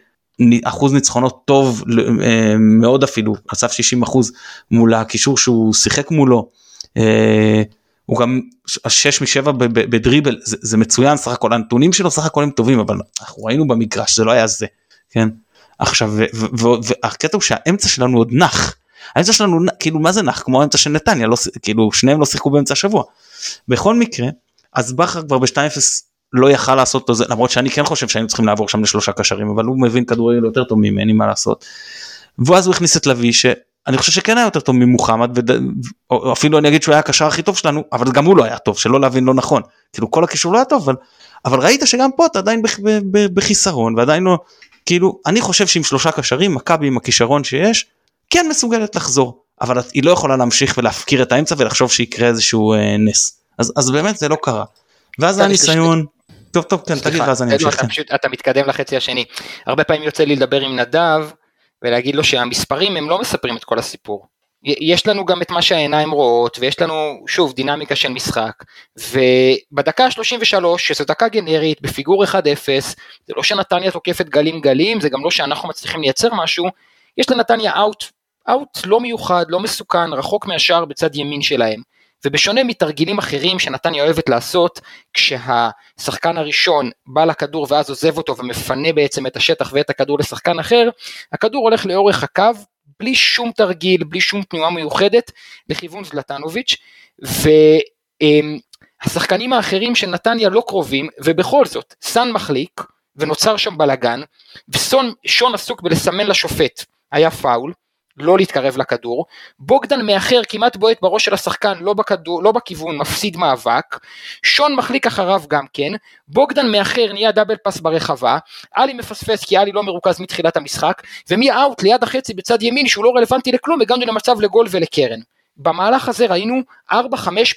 אחוז ניצחונות טוב אה, מאוד אפילו חשף 60 אחוז מול הקישור שהוא שיחק מולו. אה, הוא גם 6 מ-7 בדריבל זה, זה מצוין סך הכל הנתונים שלו סך הכל הם טובים אבל אנחנו ראינו במגרש זה לא היה זה כן עכשיו והקטע הוא שהאמצע שלנו עוד נח האמצע שלנו כאילו מה זה נח כמו האמצע של נתניה לא כאילו שניהם לא שיחקו באמצע השבוע. בכל מקרה אז בכר כבר ב-2-0 לא יכל לעשות את זה למרות שאני כן חושב שהיינו צריכים לעבור שם לשלושה קשרים אבל הוא מבין כדורגל יותר טוב ממני מה לעשות. ואז הוא הכניס את לביא שאני חושב שכן היה יותר טוב ממוחמד וד... אפילו אני אגיד שהוא היה הקשר הכי טוב שלנו אבל גם הוא לא היה טוב שלא להבין לא נכון כאילו כל הקישור לא היה טוב אבל אבל ראית שגם פה אתה עדיין בחיסרון ועדיין לא כאילו אני חושב שעם שלושה קשרים מכבי עם הכישרון שיש כן מסוגלת לחזור אבל היא לא יכולה להמשיך ולהפקיר את האמצע ולחשוב שיקרה איזשהו אה, נס אז אז באמת זה לא קרה ואז הניסיון. טוב טוב כן תגיד ואז אני אמשיך. כן. אתה מתקדם לחצי השני הרבה פעמים יוצא לי לדבר עם נדב ולהגיד לו שהמספרים הם לא מספרים את כל הסיפור. יש לנו גם את מה שהעיניים רואות ויש לנו שוב דינמיקה של משחק ובדקה ה-33 שזו דקה גנרית בפיגור 1-0 זה לא שנתניה תוקפת גלים גלים זה גם לא שאנחנו מצליחים לייצר משהו יש לנתניה אאוט אאוט לא מיוחד לא מסוכן רחוק מהשאר בצד ימין שלהם. ובשונה מתרגילים אחרים שנתניה אוהבת לעשות, כשהשחקן הראשון בא לכדור ואז עוזב אותו ומפנה בעצם את השטח ואת הכדור לשחקן אחר, הכדור הולך לאורך הקו, בלי שום תרגיל, בלי שום תנועה מיוחדת, לכיוון זלטנוביץ', והשחקנים האחרים של נתניה לא קרובים, ובכל זאת, סאן מחליק, ונוצר שם בלאגן, ושון עסוק בלסמן לשופט, היה פאול, לא להתקרב לכדור, בוגדן מאחר כמעט בועט בראש של השחקן לא, בכדור, לא בכיוון, מפסיד מאבק, שון מחליק אחריו גם כן, בוגדן מאחר נהיה דאבל פס ברחבה, עלי מפספס כי עלי לא מרוכז מתחילת המשחק, ומאאוט ליד החצי בצד ימין שהוא לא רלוונטי לכלום הגענו למצב לגול ולקרן. במהלך הזה ראינו 4-5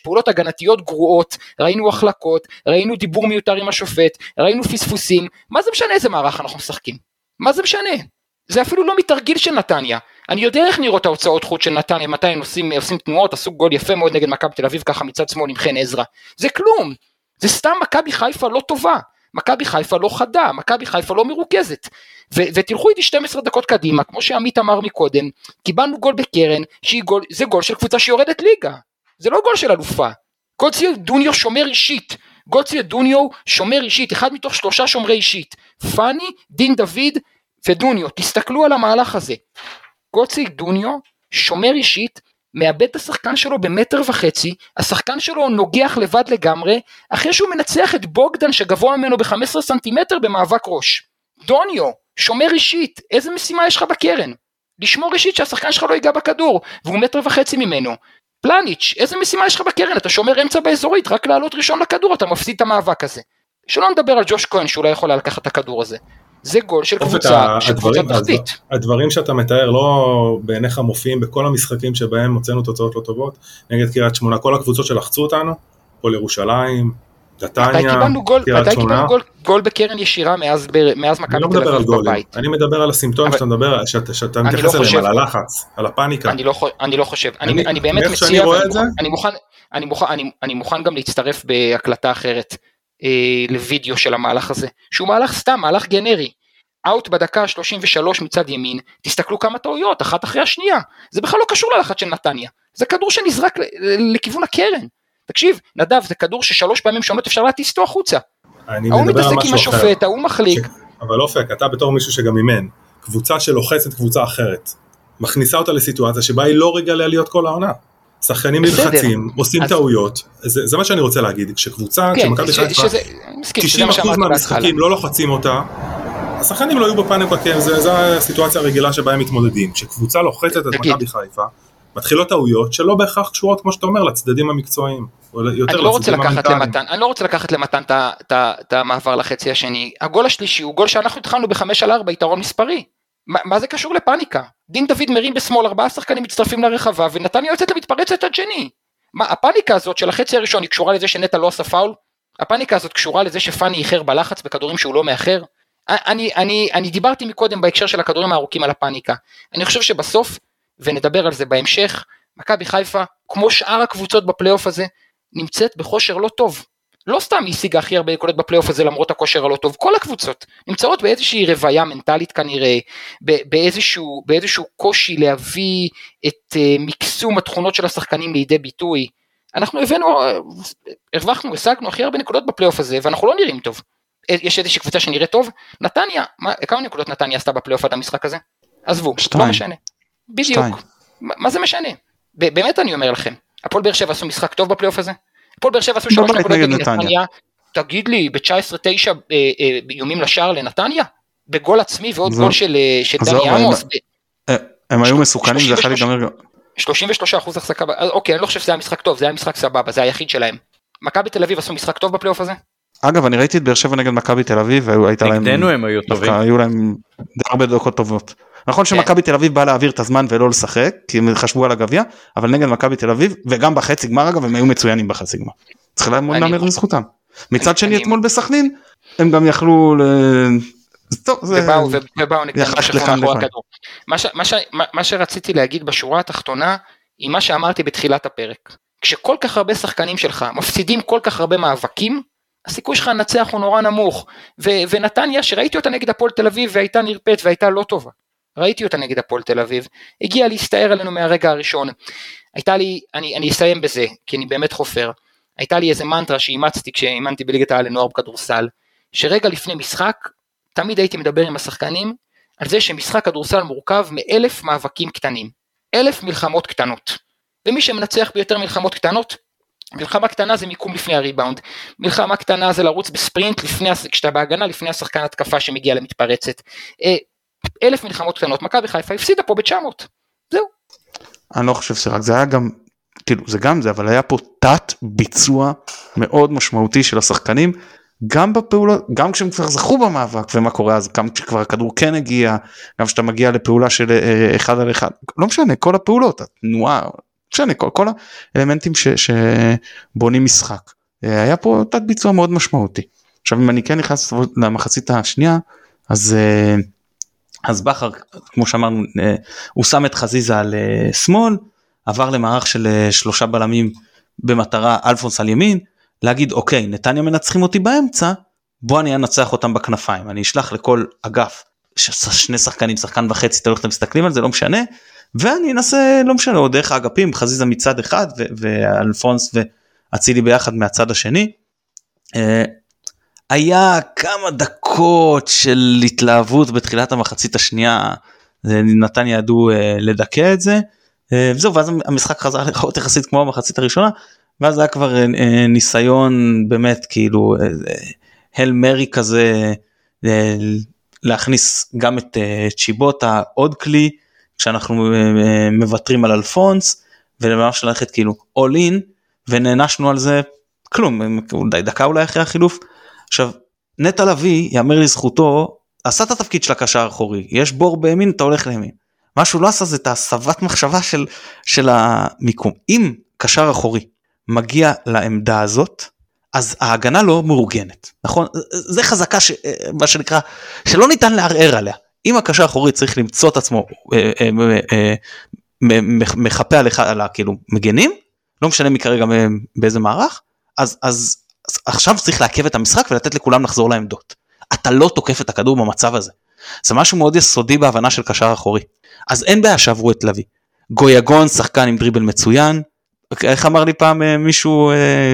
פעולות הגנתיות גרועות, ראינו החלקות, ראינו דיבור מיותר עם השופט, ראינו פספוסים, מה זה משנה איזה מערך אנחנו משחקים? מה זה משנה? זה אפילו לא מתרגיל של נתניה. אני יודע איך נראות ההוצאות חוץ של נתניה, מתי הם עושים, עושים תנועות, עשו גול יפה מאוד נגד מכבי תל אביב ככה מצד שמאל עם חן עזרא. זה כלום. זה סתם מכבי חיפה לא טובה. מכבי חיפה לא חדה, מכבי חיפה לא מרוכזת. ו- ותלכו איתי 12 דקות קדימה, כמו שעמית אמר מקודם, קיבלנו גול בקרן, גול, זה גול של קבוצה שיורדת ליגה. זה לא גול של אלופה. גולציו דוניו שומר אישית. גולציו דוניו שומר אישית, אחד מתוך שלושה שומרי אישית. פאני, דין דוד ודוניו, תסתכלו על המהלך הזה. גוצי דוניו שומר אישית, מאבד את השחקן שלו במטר וחצי, השחקן שלו נוגח לבד לגמרי, אחרי שהוא מנצח את בוגדן שגבוה ממנו ב-15 סנטימטר במאבק ראש. דוניו, שומר אישית, איזה משימה יש לך בקרן? לשמור אישית שהשחקן שלך לא ייגע בכדור, והוא מטר וחצי ממנו. פלניץ', איזה משימה יש לך בקרן? אתה שומר אמצע באזורית, רק לעלות ראשון לכדור אתה מפסיד את המאבק הזה. שלא נדבר על ג'וש כהן שאולי יכול היה לקחת את הכדור הזה. זה גול של קבוצה, של קבוצה תחתית. הדברים שאתה מתאר לא בעיניך מופיעים בכל המשחקים שבהם הוצאנו תוצאות לא טובות, נגד קריית שמונה, כל הקבוצות שלחצו אותנו, כל ירושלים, נתניה, קריית שמונה. מתי קיבלנו גול בקרן ישירה מאז, מאז מכבי לא תל אביב בבית? אני מדבר על הסימפטומים שאתה מדבר, שאתה, שאתה לא מתייחס לא אליהם, על הלחץ, על הפאניקה. אני לא, אני לא חושב, אני, אני, אני באמת מציע, אני מוכן, אני, מוכן, אני, אני מוכן גם להצטרף בהקלטה אחרת אה, לוידאו של המהלך הזה, שהוא מהלך סתם, מהלך גנרי. אאוט בדקה 33 מצד ימין, תסתכלו כמה טעויות, אחת אחרי השנייה. זה בכלל לא קשור ללחץ של נתניה, זה כדור שנזרק לכיוון הקרן. תקשיב, נדב, זה כדור ששלוש פעמים שונות אפשר להטיס אותו החוצה. ההוא מתעסק עם השופט, ההוא מחליק. ש... אבל אופק, אתה בתור מישהו שגם אימן, קבוצה שלוחצת קבוצה אחרת, מכניסה אותה לסיטואציה שבה היא לא רגליה להיות כל העונה. שחקנים נלחצים, עושים אז... טעויות, זה, זה מה שאני רוצה להגיד, כשקבוצה, כן, כשמכבי חיפה, 90% מהמשחקים לא לוחצים אותה, השחקנים לא היו בפאניקה, כן, זו הסיטואציה הרגילה שבה הם מתמודדים, כשקבוצה לוחצת את מכבי חיפה, מתחילות טעויות שלא בהכרח קשורות, כמו שאתה אומר, לצדדים המקצועיים, אני לא רוצה לקחת למתן, אני לא רוצה לקחת למתן את המעבר לחצי השני, הגול השלישי הוא גול שאנחנו התחלנו בחמש על ארבע יתרון מספרי, מה, מה זה קשור לפאניקה? דין דוד מרים בשמאל, ארבעה שחקנים מצטרפים לרחבה ונתניה יוצאת למתפרצת עד שני. מה, הפאניקה הזאת של החצי הראשון היא קשורה לזה שנטע לא עשה פאול? הפאניקה הזאת קשורה לזה שפאני איחר בלחץ בכדורים שהוא לא מאחר? אני, אני, אני דיברתי מקודם בהקשר של הכדורים הארוכים על הפאניקה. אני חושב שבסוף, ונדבר על זה בהמשך, מכבי חיפה, כמו שאר הקבוצות בפלייאוף הזה, נמצאת בכושר לא טוב. לא סתם היא השיגה הכי הרבה נקודות בפלייאוף הזה למרות הכושר הלא טוב, כל הקבוצות נמצאות באיזושהי רוויה מנטלית כנראה, באיזשהו, באיזשהו קושי להביא את uh, מקסום התכונות של השחקנים לידי ביטוי. אנחנו הבאנו, אה, הרווחנו, השגנו הכי הרבה נקודות בפלייאוף הזה ואנחנו לא נראים טוב. יש איזושהי קבוצה שנראית טוב, נתניה, מה, כמה נקודות נתניה עשתה בפלייאוף עד המשחק הזה? עזבו, לא שתיים. לא משנה. בדיוק. מה, מה זה משנה? באמת אני אומר לכם, הפועל באר שבע עשו משחק טוב בפלייאוף הזה? הפועל באר שבע עשו שלוש נקודות נגד נתניה. תגיד לי, ב-19-9 איומים לשער לנתניה? בגול עצמי ועוד גול של דני עמוס. הם היו מסוכנים, זה יכול להיגמר 33 אחוז החזקה, אוקיי, אני לא חושב שזה היה משחק טוב, זה היה משחק סבבה, זה היחיד שלהם. מכבי תל אביב עשו משחק טוב בפלייאוף הזה? אגב אני ראיתי את באר שבע נגד מכבי תל אביב והייתה להם, נגדנו הם היו טובים, היו להם די הרבה דקות טובות. נכון כן. שמכבי תל אביב באה להעביר את הזמן ולא לשחק כי הם חשבו על הגביע אבל נגד מכבי תל אביב וגם בחצי גמר אגב הם היו מצוינים בחצי גמר. צריך להאמר לזכותם. מצד שני אתמול בסכנין הם גם יכלו ובאו מה שרציתי להגיד בשורה התחתונה היא מה שאמרתי בתחילת הפרק. כשכל כך הרבה שחקנים שלך מפסידים כל כך הרבה מאבקים הסיכוי שלך לנצח הוא נורא נמוך. ו- ונתניה, שראיתי אותה נגד הפועל תל אביב והייתה נרפאת והייתה לא טובה. ראיתי אותה נגד הפועל תל אביב, הגיעה להסתער עלינו מהרגע הראשון. הייתה לי, אני, אני אסיים בזה, כי אני באמת חופר. הייתה לי איזה מנטרה שאימצתי כשאימנתי בליגת העל לנוער בכדורסל, שרגע לפני משחק, תמיד הייתי מדבר עם השחקנים על זה שמשחק כדורסל מורכב מאלף מאבקים קטנים. אלף מלחמות קטנות. ומי שמנצח ביותר מלחמות קטנות, מלחמה קטנה זה מיקום לפני הריבאונד, מלחמה קטנה זה לרוץ בספרינט לפני, כשאתה בהגנה לפני השחקן התקפה שמגיע למתפרצת. אה, אלף מלחמות קטנות, מכבי חיפה הפסידה פה ב-900, זהו. אני לא חושב שרק זה היה גם, כאילו זה גם זה, אבל היה פה תת ביצוע מאוד משמעותי של השחקנים, גם בפעולות, גם כשהם כבר זכו במאבק ומה קורה אז, גם כשכבר הכדור כן הגיע, גם כשאתה מגיע לפעולה של אה, אחד על אחד, לא משנה, כל הפעולות, התנועה, משנה כל, כל האלמנטים ש, שבונים משחק. אה, היה פה תת ביצוע מאוד משמעותי. עכשיו אם אני כן נכנס למחצית השנייה אז אה, אז בכר כמו שאמרנו אה, הוא שם את חזיזה על שמאל עבר למערך של שלושה בלמים במטרה אלפונס על ימין להגיד אוקיי נתניה מנצחים אותי באמצע בוא אני אנצח אותם בכנפיים אני אשלח לכל אגף שני שחקנים שחקן וחצי תלוי איך אתם מסתכלים על זה לא משנה ואני אנסה לא משנה או דרך האגפים חזיזה מצד אחד ואלפונס ואצילי ביחד מהצד השני. אה, היה כמה דקות של התלהבות בתחילת המחצית השנייה נתן ידעו אה, לדכא את זה אה, וזהו ואז המשחק חזר לראות יחסית כמו המחצית הראשונה ואז היה כבר ניסיון באמת כאילו הל מרי כזה להכניס גם את צ'יבוטה עוד כלי כשאנחנו אה, אה, מוותרים על אלפונס וממש ללכת כאילו all in ונענשנו על זה כלום דקה אולי אחרי החילוף עכשיו, נטע לביא, יאמר לזכותו, עשה את התפקיד של הקשר האחורי, יש בור בימין, אתה הולך לימין. מה שהוא לא עשה זה את הסבת מחשבה של, של המיקום. אם קשר אחורי מגיע לעמדה הזאת, אז ההגנה לא מאורגנת, נכון? זה חזקה ש... מה שנקרא, שלא ניתן לערער עליה. אם הקשר האחורי צריך למצוא את עצמו אה, אה, אה, מחפה עליך, על כאילו מגנים, לא משנה מי כרגע באיזה מערך, אז, אז עכשיו צריך לעכב את המשחק ולתת לכולם לחזור לעמדות. אתה לא תוקף את הכדור במצב הזה. זה משהו מאוד יסודי בהבנה של קשר אחורי. אז אין בעיה שעברו את לביא. גויגון שחקן עם דריבל מצוין. איך אמר לי פעם מישהו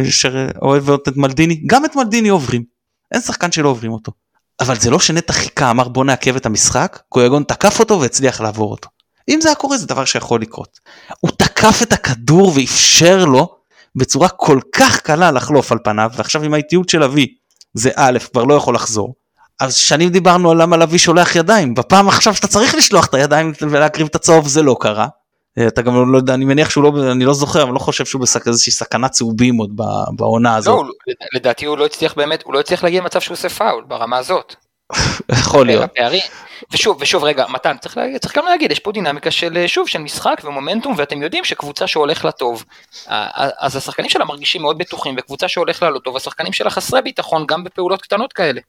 שאוהב את מלדיני? גם את מלדיני עוברים. אין שחקן שלא עוברים אותו. אבל זה לא שנטע חיכה אמר בוא נעכב את המשחק, גויגון תקף אותו והצליח לעבור אותו. אם זה היה קורה זה דבר שיכול לקרות. הוא תקף את הכדור ואפשר לו בצורה כל כך קלה לחלוף על פניו ועכשיו עם האיטיות של אבי זה א' כבר לא יכול לחזור. אז שנים דיברנו על למה לביא שולח ידיים בפעם עכשיו שאתה צריך לשלוח את הידיים ולהקריב את הצהוב זה לא קרה. אתה גם לא יודע אני מניח שהוא לא אני לא זוכר אבל לא חושב שהוא באיזושהי סכנת צהובים עוד בעונה הזאת. לא, לדעתי הוא לא הצליח באמת הוא לא הצליח להגיע למצב שהוא עושה פאול ברמה הזאת. יכול להיות. ושוב ושוב רגע מתן צריך, להגיד, צריך גם להגיד יש פה דינמיקה של שוב של משחק ומומנטום ואתם יודעים שקבוצה שהולך לטוב אז השחקנים שלה מרגישים מאוד בטוחים וקבוצה שהולך לה לא טוב השחקנים שלה חסרי ביטחון גם בפעולות קטנות כאלה.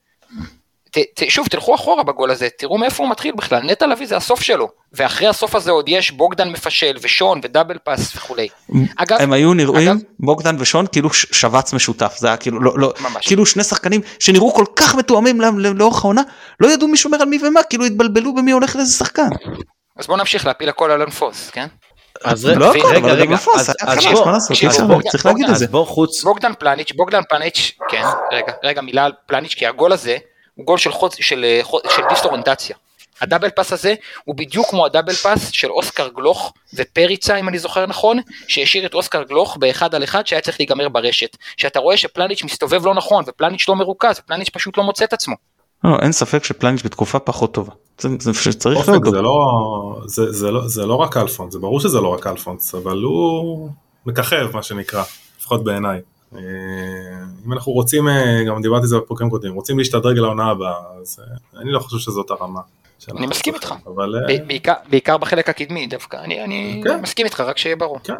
ת, ת, שוב תלכו אחורה בגול הזה תראו מאיפה הוא מתחיל בכלל נטע לביא זה הסוף שלו ואחרי הסוף הזה עוד יש בוגדן מפשל ושון ודאבל פאס וכולי. אגב הם היו נראים אגב, בוגדן ושון כאילו שבץ משותף זה היה כאילו לא לא ממש. כאילו שני שחקנים שנראו כל כך מתואמים לאורך העונה לא ידעו מי שומר על מי ומה כאילו התבלבלו במי הולך לאיזה שחקן. אז בוא נמשיך להפיל הכל על אנפוס כן. אז לא הכל, אבל רגע, צריך להגיד את זה. בוגדן פלניץ', בוגדן פלניץ', כן, רגע, רגע מילה על פלניץ', כי הגול הזה, הוא גול של, חוץ, של, אה, של דיסטורנטציה. הדאבל פאס הזה הוא בדיוק כמו ה double pass של אוסקר גלוך ופריצה אם אני זוכר נכון שהשאיר את אוסקר גלוך באחד על אחד שהיה צריך להיגמר ברשת שאתה רואה שפלניץ' מסתובב לא נכון ופלניץ' לא מרוכז ופלניץ' פשוט לא מוצא את עצמו. לא, אין ספק שפלניץ' בתקופה פחות טובה. זה, זה שצריך להודות. זה לא, זה, זה, לא, זה לא רק אלפונס, זה ברור שזה לא רק אלפונס, אבל הוא מככב מה שנקרא, לפחות בעיניי. אה, אם אנחנו רוצים, אה, גם דיברתי על זה בפרקים קודמים, רוצים להשתדרג לעונה הבאה, אז אה, אני לא חושב שזאת הרמה. אני מסכים איתך, אבל... בעיקר, בעיקר בחלק הקדמי דווקא, אני, אני כן. מסכים איתך, רק שיהיה ברור. כן.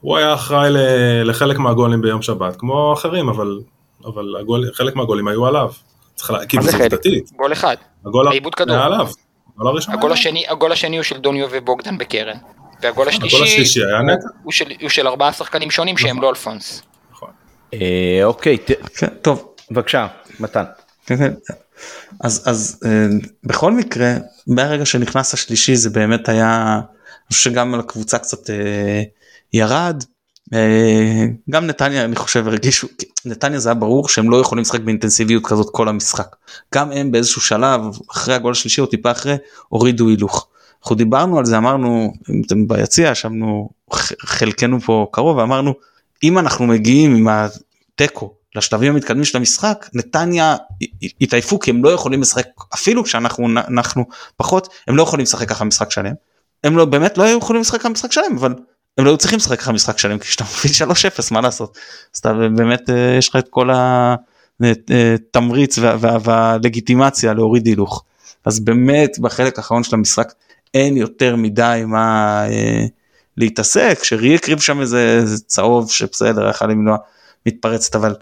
הוא היה אחראי לחלק מהגולים ביום שבת, כמו אחרים, אבל, אבל הגול, חלק מהגולים היו עליו. צריך לה... כאילו זה עובדתית. גול אחד, בעיבוד כדור. היה עליו. הגול השני, הגול השני הוא של דוניו ובוגדן בקרן. והגול השלישי, הגול השלישי. הוא של, הוא של ארבעה שחקנים שונים שהם לא אלפונס. נכון. אה, אוקיי, כן, טוב, בבקשה, מתן. כן, כן. אז, אז אה, בכל מקרה, מהרגע שנכנס השלישי זה באמת היה, אני חושב שגם על הקבוצה קצת אה, ירד. גם נתניה אני חושב הרגישו נתניה זה היה ברור שהם לא יכולים לשחק באינטנסיביות כזאת כל המשחק גם הם באיזשהו שלב אחרי הגול השלישי או טיפה אחרי הורידו הילוך. אנחנו דיברנו על זה אמרנו אם אתם ביציע ישבנו חלקנו פה קרוב ואמרנו אם אנחנו מגיעים עם התיקו לשלבים המתקדמים של המשחק נתניה התעייפו כי הם לא יכולים לשחק אפילו כשאנחנו אנחנו פחות הם לא יכולים לשחק ככה משחק שלם. הם לא באמת לא היו יכולים לשחק ככה משחק שלם אבל הם לא היו צריכים לשחק ככה משחק שלם כי כשאתה מוביל 3-0 מה לעשות אז אתה באמת אה, יש לך את כל התמריץ אה, והלגיטימציה להוריד הילוך. אז באמת בחלק האחרון של המשחק אין יותר מדי מה אה, להתעסק, שרי הקריב שם איזה, איזה צהוב שבסדר, יכול למנוע מתפרצת, אבל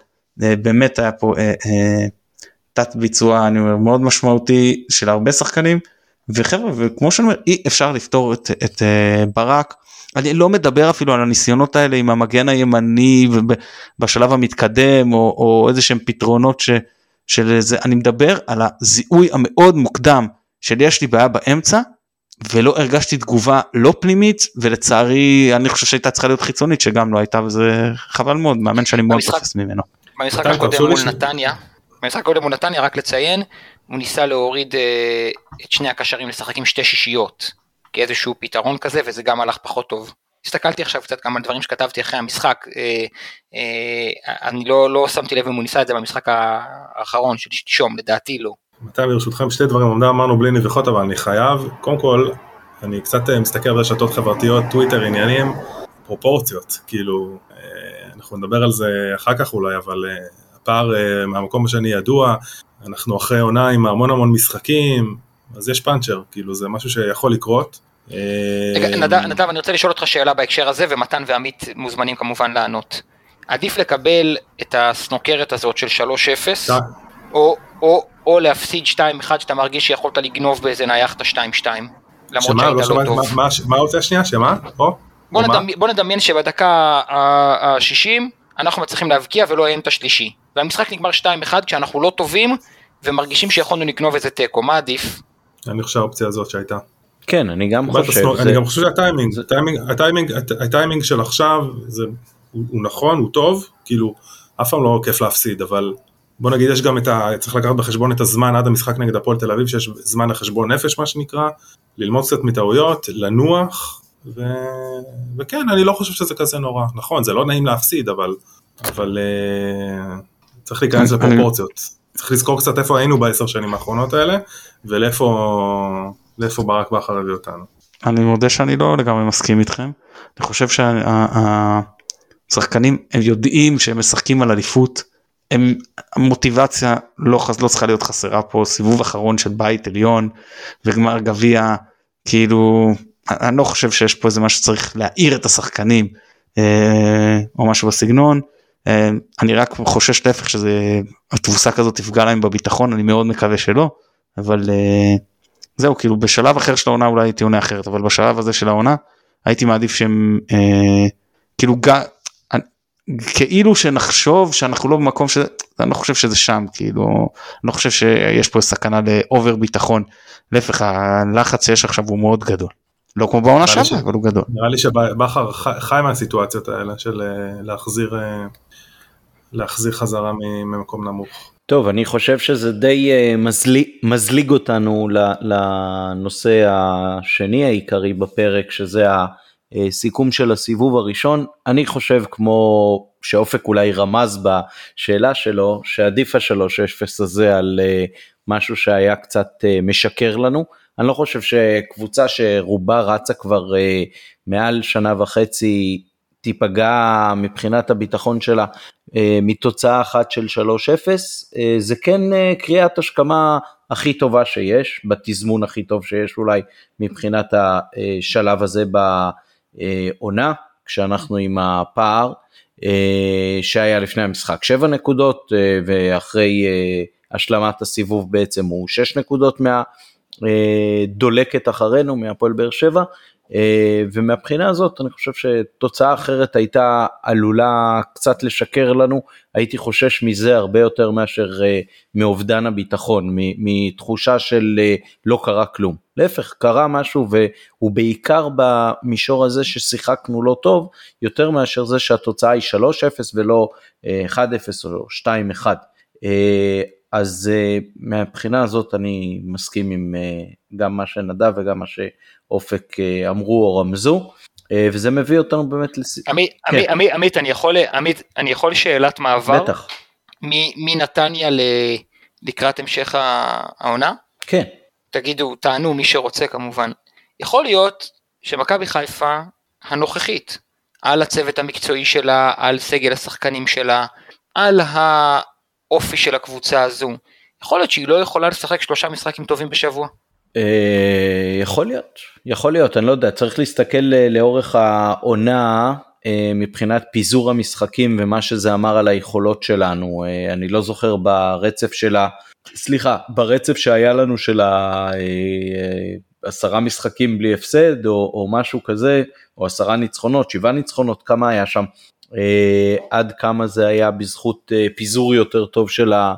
אה, באמת היה פה אה, אה, תת ביצוע, אני אומר, מאוד משמעותי של הרבה שחקנים, וחבר'ה, וכמו שאני אומר, אי אפשר לפתור את, את אה, ברק. אני לא מדבר אפילו על הניסיונות האלה עם המגן הימני בשלב המתקדם או, או איזה שהם פתרונות ש, של זה, אני מדבר על הזיהוי המאוד מוקדם של יש לי בעיה באמצע ולא הרגשתי תגובה לא פנימית ולצערי אני חושב שהייתה צריכה להיות חיצונית שגם לא הייתה וזה חבל מאוד מאמן שאני מאוד תופס ממנו. במשחק הקודם מול נתניה, במשחק הקודם מול נתניה רק לציין הוא ניסה להוריד אה, את שני הקשרים לשחק עם שתי שישיות כאיזשהו פתרון כזה וזה גם הלך פחות טוב. הסתכלתי עכשיו קצת גם על דברים שכתבתי אחרי המשחק, אה, אה, אני לא, לא שמתי לב אם הוא ניסה את זה במשחק האחרון של שלשום, לדעתי לא. מתי ברשותכם שתי דברים, אמנם אמרנו בלי נביחות אבל אני חייב, קודם כל אני קצת אה, מסתכל ברשתות חברתיות, טוויטר, עניינים, פרופורציות, כאילו, אה, אנחנו נדבר על זה אחר כך אולי, אבל אה, הפער מהמקום השני ידוע, אנחנו אחרי עונה עם המון המון משחקים, אז יש פאנצ'ר, כאילו זה משהו שיכול לקרות. נדב, אני רוצה לשאול אותך שאלה בהקשר הזה, ומתן ועמית מוזמנים כמובן לענות. עדיף לקבל את הסנוקרת הזאת של 3-0, או, או, או להפסיד 2-1 שאתה מרגיש שיכולת לגנוב באיזה נייחת 2-2, למרות שמה, שהיית לא לא טוב. מה- מה- מה רוצה השנייה? שמה? בוא, מה? נדמי, בוא נדמיין שבדקה ה-60 אנחנו מצליחים להבקיע ולא אין את השלישי. והמשחק נגמר 2-1 כשאנחנו לא טובים ומרגישים שיכולנו לגנוב איזה תיקו, מה עדיף? אני חושב האופציה הזאת שהייתה. כן, אני גם חושב. זה- אני גם חושב שהטיימינג, הטיימינג, הטיימינג, הטיימינג של עכשיו, זה, הוא, הוא נכון, הוא טוב, כאילו, אף פעם לא כיף להפסיד, אבל בוא נגיד יש גם את ה... צריך לקחת בחשבון את הזמן עד המשחק נגד הפועל תל אביב, שיש זמן לחשבון נפש מה שנקרא, ללמוד קצת מטעויות, לנוח, ו... וכן, אני לא חושב שזה כזה נורא. נכון, זה לא נעים להפסיד, אבל, אבל uh, צריך להיכנס לפרופורציות. צריך לזכור קצת איפה היינו בעשר שנים האחרונות האלה, ולאיפה לאיפה ברק בכר הביא אותנו. אני מודה שאני לא לגמרי מסכים איתכם. אני חושב שהשחקנים הם יודעים שהם משחקים על אליפות. הם המוטיבציה לא, חס- לא צריכה להיות חסרה פה סיבוב אחרון של בית עליון וגמר גביע כאילו אני לא חושב שיש פה איזה משהו שצריך להעיר את השחקנים אה, או משהו בסגנון. אה, אני רק חושש להפך שזה התבוסה כזאת תפגע להם בביטחון אני מאוד מקווה שלא אבל אה, זהו כאילו בשלב אחר של העונה אולי הייתי עונה אחרת אבל בשלב הזה של העונה הייתי מעדיף שהם אה, כאילו ג... כאילו שנחשוב שאנחנו לא במקום שזה אני לא חושב שזה שם כאילו אני לא חושב שיש פה סכנה לאובר ביטחון להפך הלחץ שיש עכשיו הוא מאוד גדול לא כמו בעונה שעברה ש- אבל הוא גדול. נראה לי שבכר חי- מהסיטואציות האלה של אה, להחזיר, אה, להחזיר חזרה ממקום נמוך. טוב, אני חושב שזה די אה, מזליג, מזליג אותנו לנושא השני העיקרי בפרק, שזה הסיכום של הסיבוב הראשון. אני חושב כמו שאופק אולי רמז בשאלה שלו, שעדיף ה-3-0 הזה על אה, משהו שהיה קצת אה, משקר לנו. אני לא חושב שקבוצה שרובה רצה כבר אה, מעל שנה וחצי תיפגע מבחינת הביטחון שלה אה, מתוצאה אחת של 3-0, אה, זה כן אה, קריאת השכמה הכי טובה שיש, בתזמון הכי טוב שיש אולי מבחינת השלב הזה בעונה, כשאנחנו עם הפער אה, שהיה לפני המשחק 7 נקודות, אה, ואחרי אה, השלמת הסיבוב בעצם הוא 6 נקודות מהדולקת אחרינו, מהפועל באר שבע. אה, ומהבחינה הזאת אני חושב שתוצאה אחרת הייתה עלולה קצת לשקר לנו, הייתי חושש מזה הרבה יותר מאשר אה, מאובדן הביטחון, מתחושה של אה, לא קרה כלום. להפך, קרה משהו והוא בעיקר במישור הזה ששיחקנו לא טוב, יותר מאשר זה שהתוצאה היא 3-0 ולא אה, 1-0 או 2-1. אה, אז מהבחינה הזאת אני מסכים עם גם מה שנדב וגם מה שאופק אה, אמרו או רמזו, אה, וזה מביא אותנו באמת לס... עמית, כן. עמית, עמית, עמית, אני יכול, עמית, אני יכול שאלת מעבר בטח, מ- מנתניה ל- לקראת המשך העונה? כן. תגידו, תענו מי שרוצה כמובן. יכול להיות שמכבי חיפה הנוכחית, על הצוות המקצועי שלה, על סגל השחקנים שלה, על האופי של הקבוצה הזו, יכול להיות שהיא לא יכולה לשחק שלושה משחקים טובים בשבוע. אה, יכול להיות, יכול להיות, אני לא יודע, צריך להסתכל אה, לאורך העונה אה, מבחינת פיזור המשחקים ומה שזה אמר על היכולות שלנו, אני לא זוכר ברצף של ה... סליחה, ברצף שהיה לנו של העשרה משחקים בלי הפסד או, או משהו כזה, או עשרה ניצחונות, שבעה ניצחונות, כמה היה שם, אה, עד כמה זה היה בזכות אה, פיזור יותר טוב של ה...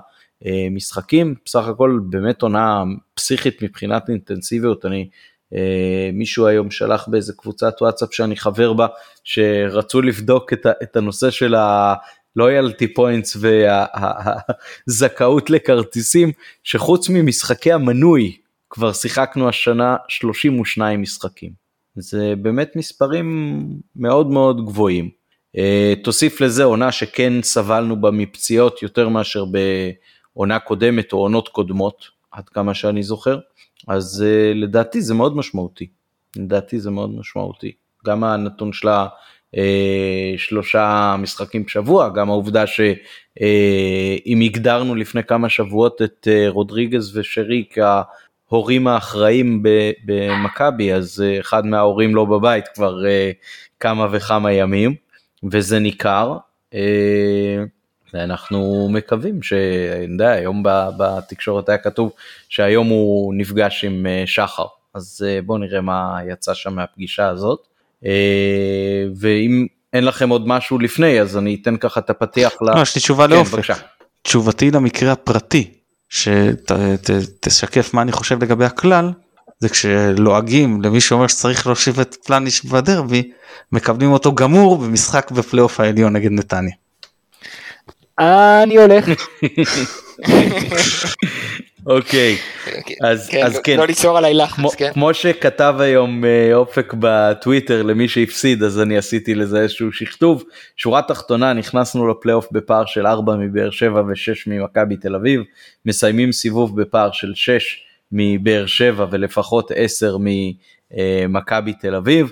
אה, משחקים, בסך הכל באמת עונה פסיכית מבחינת אינטנסיביות, אני, אה, מישהו היום שלח באיזה קבוצת וואטסאפ שאני חבר בה, שרצו לבדוק את, ה, את הנושא של ה-loyalty points והזכאות לכרטיסים, שחוץ ממשחקי המנוי, כבר שיחקנו השנה 32 משחקים. זה באמת מספרים מאוד מאוד גבוהים. אה, תוסיף לזה עונה שכן סבלנו בה מפציעות יותר מאשר בעונה קודמת או עונות קודמות, עד כמה שאני זוכר, אז אה, לדעתי זה מאוד משמעותי. לדעתי זה מאוד משמעותי. גם הנתון של אה, שלושה משחקים בשבוע, גם העובדה שאם הגדרנו לפני כמה שבועות את אה, רודריגז ושרי כהורים האחראים במכבי, אז אה, אחד מההורים לא בבית כבר אה, כמה וכמה ימים, וזה ניכר. ואנחנו מקווים שאני יודע, היום בתקשורת היה כתוב שהיום הוא נפגש עם אה, שחר, אז אה, בואו נראה מה יצא שם מהפגישה הזאת. אה, ואם אין לכם עוד משהו לפני, אז אני אתן ככה את הפתיח ל... לא, יש לי תשובה כן, לאופק. תשובתי למקרה הפרטי, שתשקף מה אני חושב לגבי הכלל, זה כשלועגים למי שאומר שצריך להושיב את פלניש בדרבי, מקבלים אותו גמור במשחק בפלייאוף העליון נגד נתניה. אני הולך. אוקיי, אז כן, אז לא- כן, לא ליצור עליי כמו, לחץ, כן. כמו שכתב היום אה, אופק בטוויטר למי שהפסיד אז אני עשיתי לזה איזשהו שכתוב שורה תחתונה נכנסנו לפלייאוף בפער של 4 מבאר שבע ו6 ממכבי תל אביב מסיימים סיבוב בפער של 6 מבאר שבע ולפחות 10 ממכבי תל אביב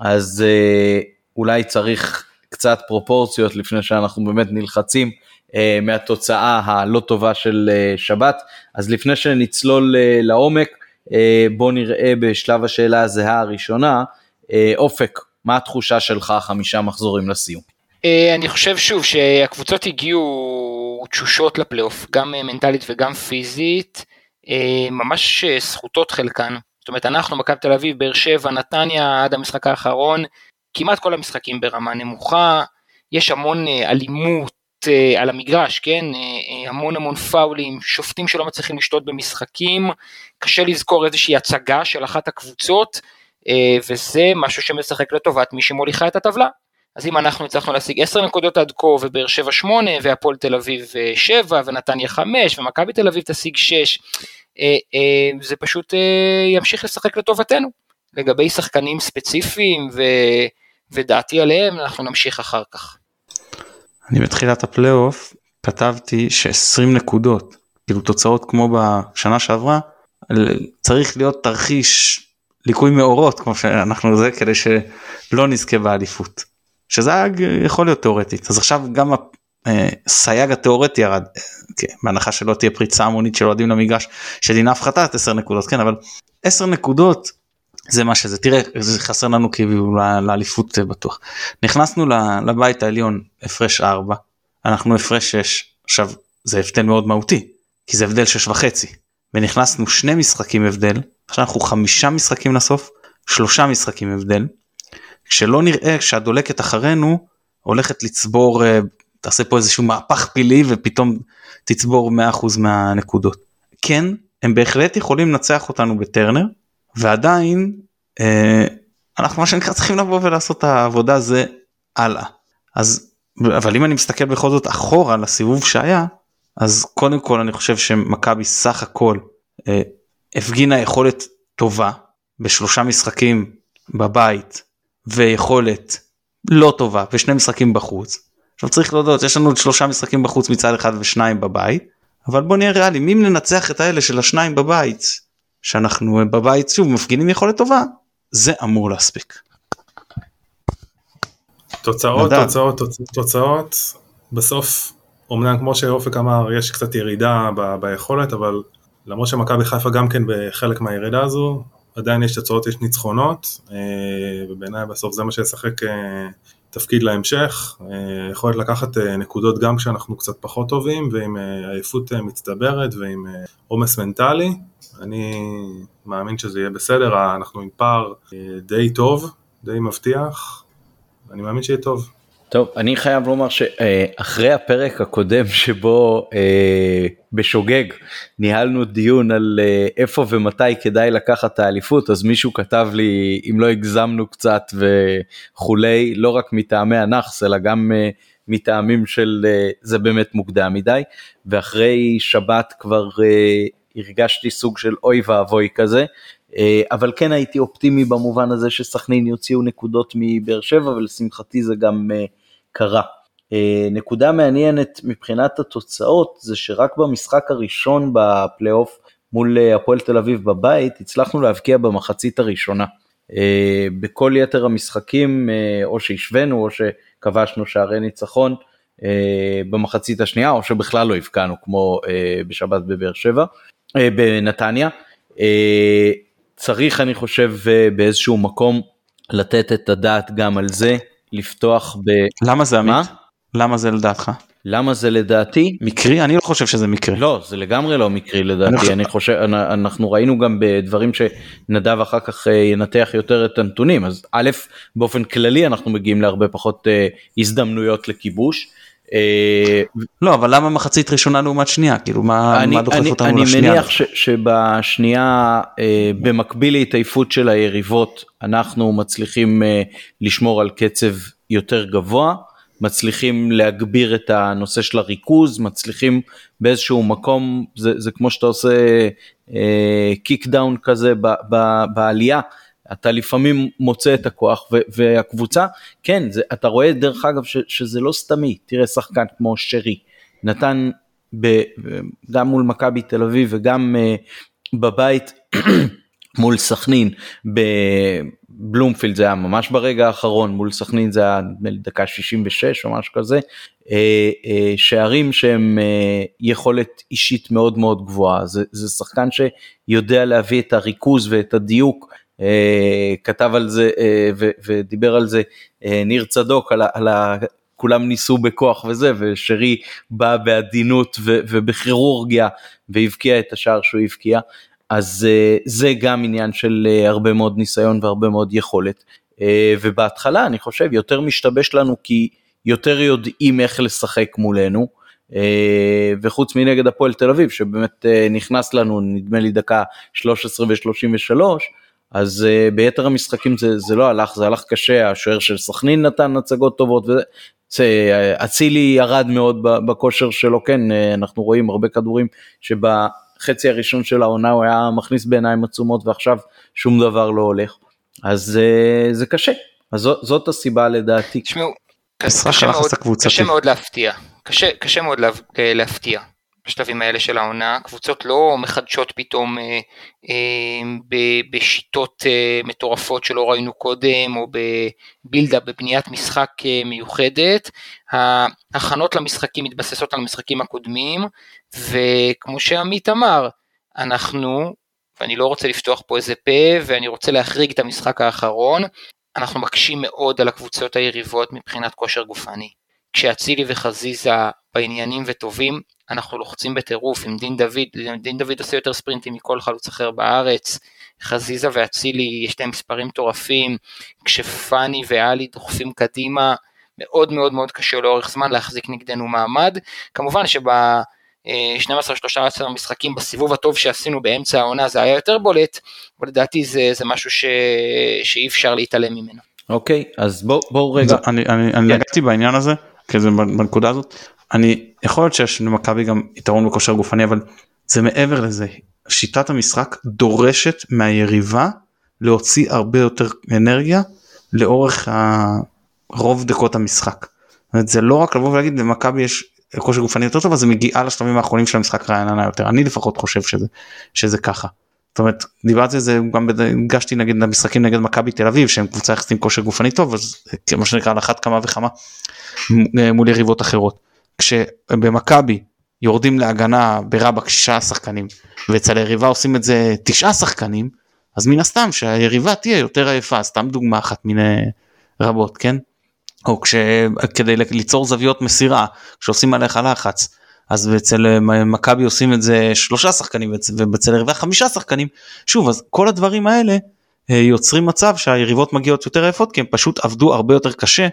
אז אה, אולי צריך קצת פרופורציות לפני שאנחנו באמת נלחצים אה, מהתוצאה הלא טובה של אה, שבת. אז לפני שנצלול אה, לעומק, אה, בוא נראה בשלב השאלה הזהה הראשונה, אה, אופק, מה התחושה שלך חמישה מחזורים לסיום? אה, אני חושב שוב שהקבוצות הגיעו תשושות לפלייאוף, גם אה, מנטלית וגם פיזית, אה, ממש אה, זכותות חלקן. זאת אומרת, אנחנו, מכבי תל אביב, באר שבע, נתניה, עד המשחק האחרון, כמעט כל המשחקים ברמה נמוכה, יש המון אה, אלימות אה, על המגרש, כן? אה, המון המון פאולים, שופטים שלא מצליחים לשלוט במשחקים, קשה לזכור איזושהי הצגה של אחת הקבוצות, וזה משהו שמשחק לטובת מי שמוליכה את הטבלה. אז אם אנחנו הצלחנו להשיג 10 נקודות עד כה ובאר שבע 8 והפועל תל אביב 7 ונתניה 5 ומכבי תל אביב תשיג 6 זה פשוט ימשיך לשחק לטובתנו. לגבי שחקנים ספציפיים ו... ודעתי עליהם אנחנו נמשיך אחר כך. אני בתחילת הפלייאוף כתבתי ש-20 נקודות, כאילו תוצאות כמו בשנה שעברה, צריך להיות תרחיש ליקוי מאורות כמו שאנחנו זה כדי שלא נזכה באליפות. שזה היה יכול להיות תיאורטית אז עכשיו גם הסייג התיאורטי ירד כן, בהנחה שלא תהיה פריצה המונית של אוהדים למגרש שדינה הפחתת 10 נקודות כן אבל 10 נקודות זה מה שזה. תראה זה חסר לנו כאילו לאליפות בטוח. נכנסנו לבית העליון הפרש 4 אנחנו הפרש 6 עכשיו זה הבדל מאוד מהותי כי זה הבדל 6 וחצי. ונכנסנו שני משחקים הבדל עכשיו אנחנו חמישה משחקים לסוף שלושה משחקים הבדל. כשלא נראה שהדולקת אחרינו הולכת לצבור תעשה פה איזשהו מהפך פילי ופתאום תצבור 100% מהנקודות. כן הם בהחלט יכולים לנצח אותנו בטרנר ועדיין אה, אנחנו מה שנקרא צריכים לבוא ולעשות את העבודה זה הלאה. אז אבל אם אני מסתכל בכל זאת אחורה לסיבוב שהיה אז קודם כל אני חושב שמכבי סך הכל אה, הפגינה יכולת טובה בשלושה משחקים בבית ויכולת לא טובה ושני משחקים בחוץ. עכשיו צריך להודות יש לנו שלושה משחקים בחוץ מצד אחד ושניים בבית אבל בוא נהיה ריאליים אם ננצח את האלה של השניים בבית שאנחנו בבית שוב מפגינים יכולת טובה זה אמור להספיק. תוצאות נדב. תוצאות תוצאות בסוף אמנם כמו שאופק אמר יש קצת ירידה ב- ביכולת אבל למרות שמכבי חיפה גם כן בחלק מהירידה הזו עדיין יש תוצאות יש ניצחונות אה, ובעיניי בסוף זה מה שישחק אה, תפקיד להמשך אה, יכולת לקחת אה, נקודות גם כשאנחנו קצת פחות טובים ועם אה, עייפות אה, מצטברת ועם אה, עומס מנטלי אני מאמין שזה יהיה בסדר אה, אנחנו עם פער אה, די טוב די מבטיח אני מאמין שיהיה טוב. טוב, אני חייב לומר שאחרי הפרק הקודם שבו אה, בשוגג ניהלנו דיון על אה, איפה ומתי כדאי לקחת את האליפות, אז מישהו כתב לי אם לא הגזמנו קצת וכולי, לא רק מטעמי הנאחס אלא גם אה, מטעמים של אה, זה באמת מוקדם מדי, ואחרי שבת כבר אה, הרגשתי סוג של אוי ואבוי כזה. אה, אבל כן הייתי אופטימי במובן הזה שסכנין יוציאו נקודות מבאר שבע ולשמחתי זה גם אה, קרה. אה, נקודה מעניינת מבחינת התוצאות זה שרק במשחק הראשון בפלייאוף מול הפועל תל אביב בבית הצלחנו להבקיע במחצית הראשונה. בכל יתר המשחקים או שהשווינו או שכבשנו שערי ניצחון במחצית השנייה או שבכלל לא הבקענו כמו בשבת בבאר שבע, בנתניה. אה, צריך אני חושב אה, באיזשהו מקום לתת את הדעת גם על זה, לפתוח ב... למה זה מה? עמית? למה זה לדעתך? למה זה לדעתי? מקרי? אני לא חושב שזה מקרי. לא, זה לגמרי לא מקרי אני לדעתי, חושב- אני חושב, אנ- אנחנו ראינו גם בדברים שנדב אחר כך אה, ינתח יותר את הנתונים, אז א', באופן כללי אנחנו מגיעים להרבה פחות אה, הזדמנויות לכיבוש. אה, לא, אבל למה מחצית ראשונה לעומת שנייה? כאילו, מה אני, דוחף אני, אותנו אני לשנייה? מניח ש, שבשנייה אה, במקביל להתעייפות של היריבות אנחנו מצליחים אה, לשמור על קצב יותר גבוה, מצליחים להגביר את הנושא של הריכוז, מצליחים באיזשהו מקום, זה, זה כמו שאתה עושה kick down כזה ב, ב, בעלייה, אתה לפעמים מוצא את הכוח ו- והקבוצה, כן, זה, אתה רואה דרך אגב ש, שזה לא סתמי, תראה שחקן כמו שרי, נתן ב, גם מול מכבי תל אביב וגם אה, בבית מול סכנין, בבלומפילד זה היה ממש ברגע האחרון, מול סכנין זה היה נדמה לי דקה 66 או משהו כזה, אה, אה, שערים שהם אה, יכולת אישית מאוד מאוד גבוהה, זה, זה שחקן שיודע להביא את הריכוז ואת הדיוק. Uh, כתב על זה ו- ודיבר על זה uh, ניר צדוק על, על ה- כולם ניסו בכוח וזה ושרי בא בעדינות ובכירורגיה והבקיע את השער שהוא הבקיע. אז זה גם עניין של הרבה מאוד ניסיון והרבה מאוד יכולת. ובהתחלה אני חושב יותר משתבש לנו כי יותר יודעים איך לשחק מולנו. וחוץ מנגד הפועל תל אביב שבאמת נכנס לנו נדמה לי דקה 13 ו-33 אז uh, ביתר המשחקים זה, זה לא הלך, זה הלך קשה, השוער של סכנין נתן הצגות טובות, אה, אצילי ירד מאוד ב- בכושר שלו, כן, אה, אנחנו רואים הרבה כדורים שבחצי הראשון של העונה הוא היה מכניס בעיניים עצומות ועכשיו שום דבר לא הולך, אז uh, זה קשה, אז זאת, זאת הסיבה לדעתי. תשמעו, קשה מאוד- הקבוצתי. קשה מאוד להפתיע, קשה, קשה מאוד לה, להפתיע בשלבים האלה של העונה, קבוצות לא מחדשות פתאום אה, אה, ב- בשיטות אה, מטורפות שלא ראינו קודם, או בבילדה, בבניית משחק אה, מיוחדת, ההכנות למשחקים מתבססות על המשחקים הקודמים, וכמו שעמית אמר, אנחנו, ואני לא רוצה לפתוח פה איזה פה, ואני רוצה להחריג את המשחק האחרון, אנחנו מקשים מאוד על הקבוצות היריבות מבחינת כושר גופני. כשאצילי וחזיזה בעניינים וטובים, אנחנו לוחצים בטירוף עם דין דוד, דין דוד עושה יותר ספרינטים מכל חלוץ אחר בארץ, חזיזה ואצילי יש להם מספרים מטורפים, כשפאני ואלי דוחפים קדימה, מאוד מאוד מאוד קשה לאורך זמן להחזיק נגדנו מעמד, כמובן שב... 12-13 משחקים בסיבוב הטוב שעשינו באמצע העונה זה היה יותר בולט, אבל לדעתי זה, זה משהו ש... שאי אפשר להתעלם ממנו. אוקיי, אז בואו בוא רגע, זה- אני, אני, אני כן. נגעתי בעניין הזה, כי זה בנקודה הזאת, אני, יכול להיות שיש למכבי גם יתרון בכושר גופני, אבל זה מעבר לזה, שיטת המשחק דורשת מהיריבה להוציא הרבה יותר אנרגיה לאורך רוב דקות המשחק. זה לא רק לבוא ולהגיד למכבי יש כושר גופני יותר טוב אז זה מגיעה לשלבים האחרונים של המשחק רעננה יותר אני לפחות חושב שזה שזה ככה. זאת אומרת דיברתי על זה גם הגשתי נגד המשחקים נגד מכבי תל אביב שהם קבוצה יחסית עם כושר גופני טוב אז כמו שנקרא על אחת כמה וכמה מול יריבות אחרות. כשבמכבי יורדים להגנה ברבק שישה שחקנים ואצל היריבה עושים את זה תשעה שחקנים אז מן הסתם שהיריבה תהיה יותר עייפה סתם דוגמה אחת מיני רבות כן. או כשכדי ליצור זוויות מסירה כשעושים עליך לחץ אז אצל אה, מכבי עושים את זה שלושה שחקנים ואצל היריבה חמישה שחקנים שוב אז כל הדברים האלה אה, יוצרים מצב שהיריבות מגיעות יותר עייפות כי הם פשוט עבדו הרבה יותר קשה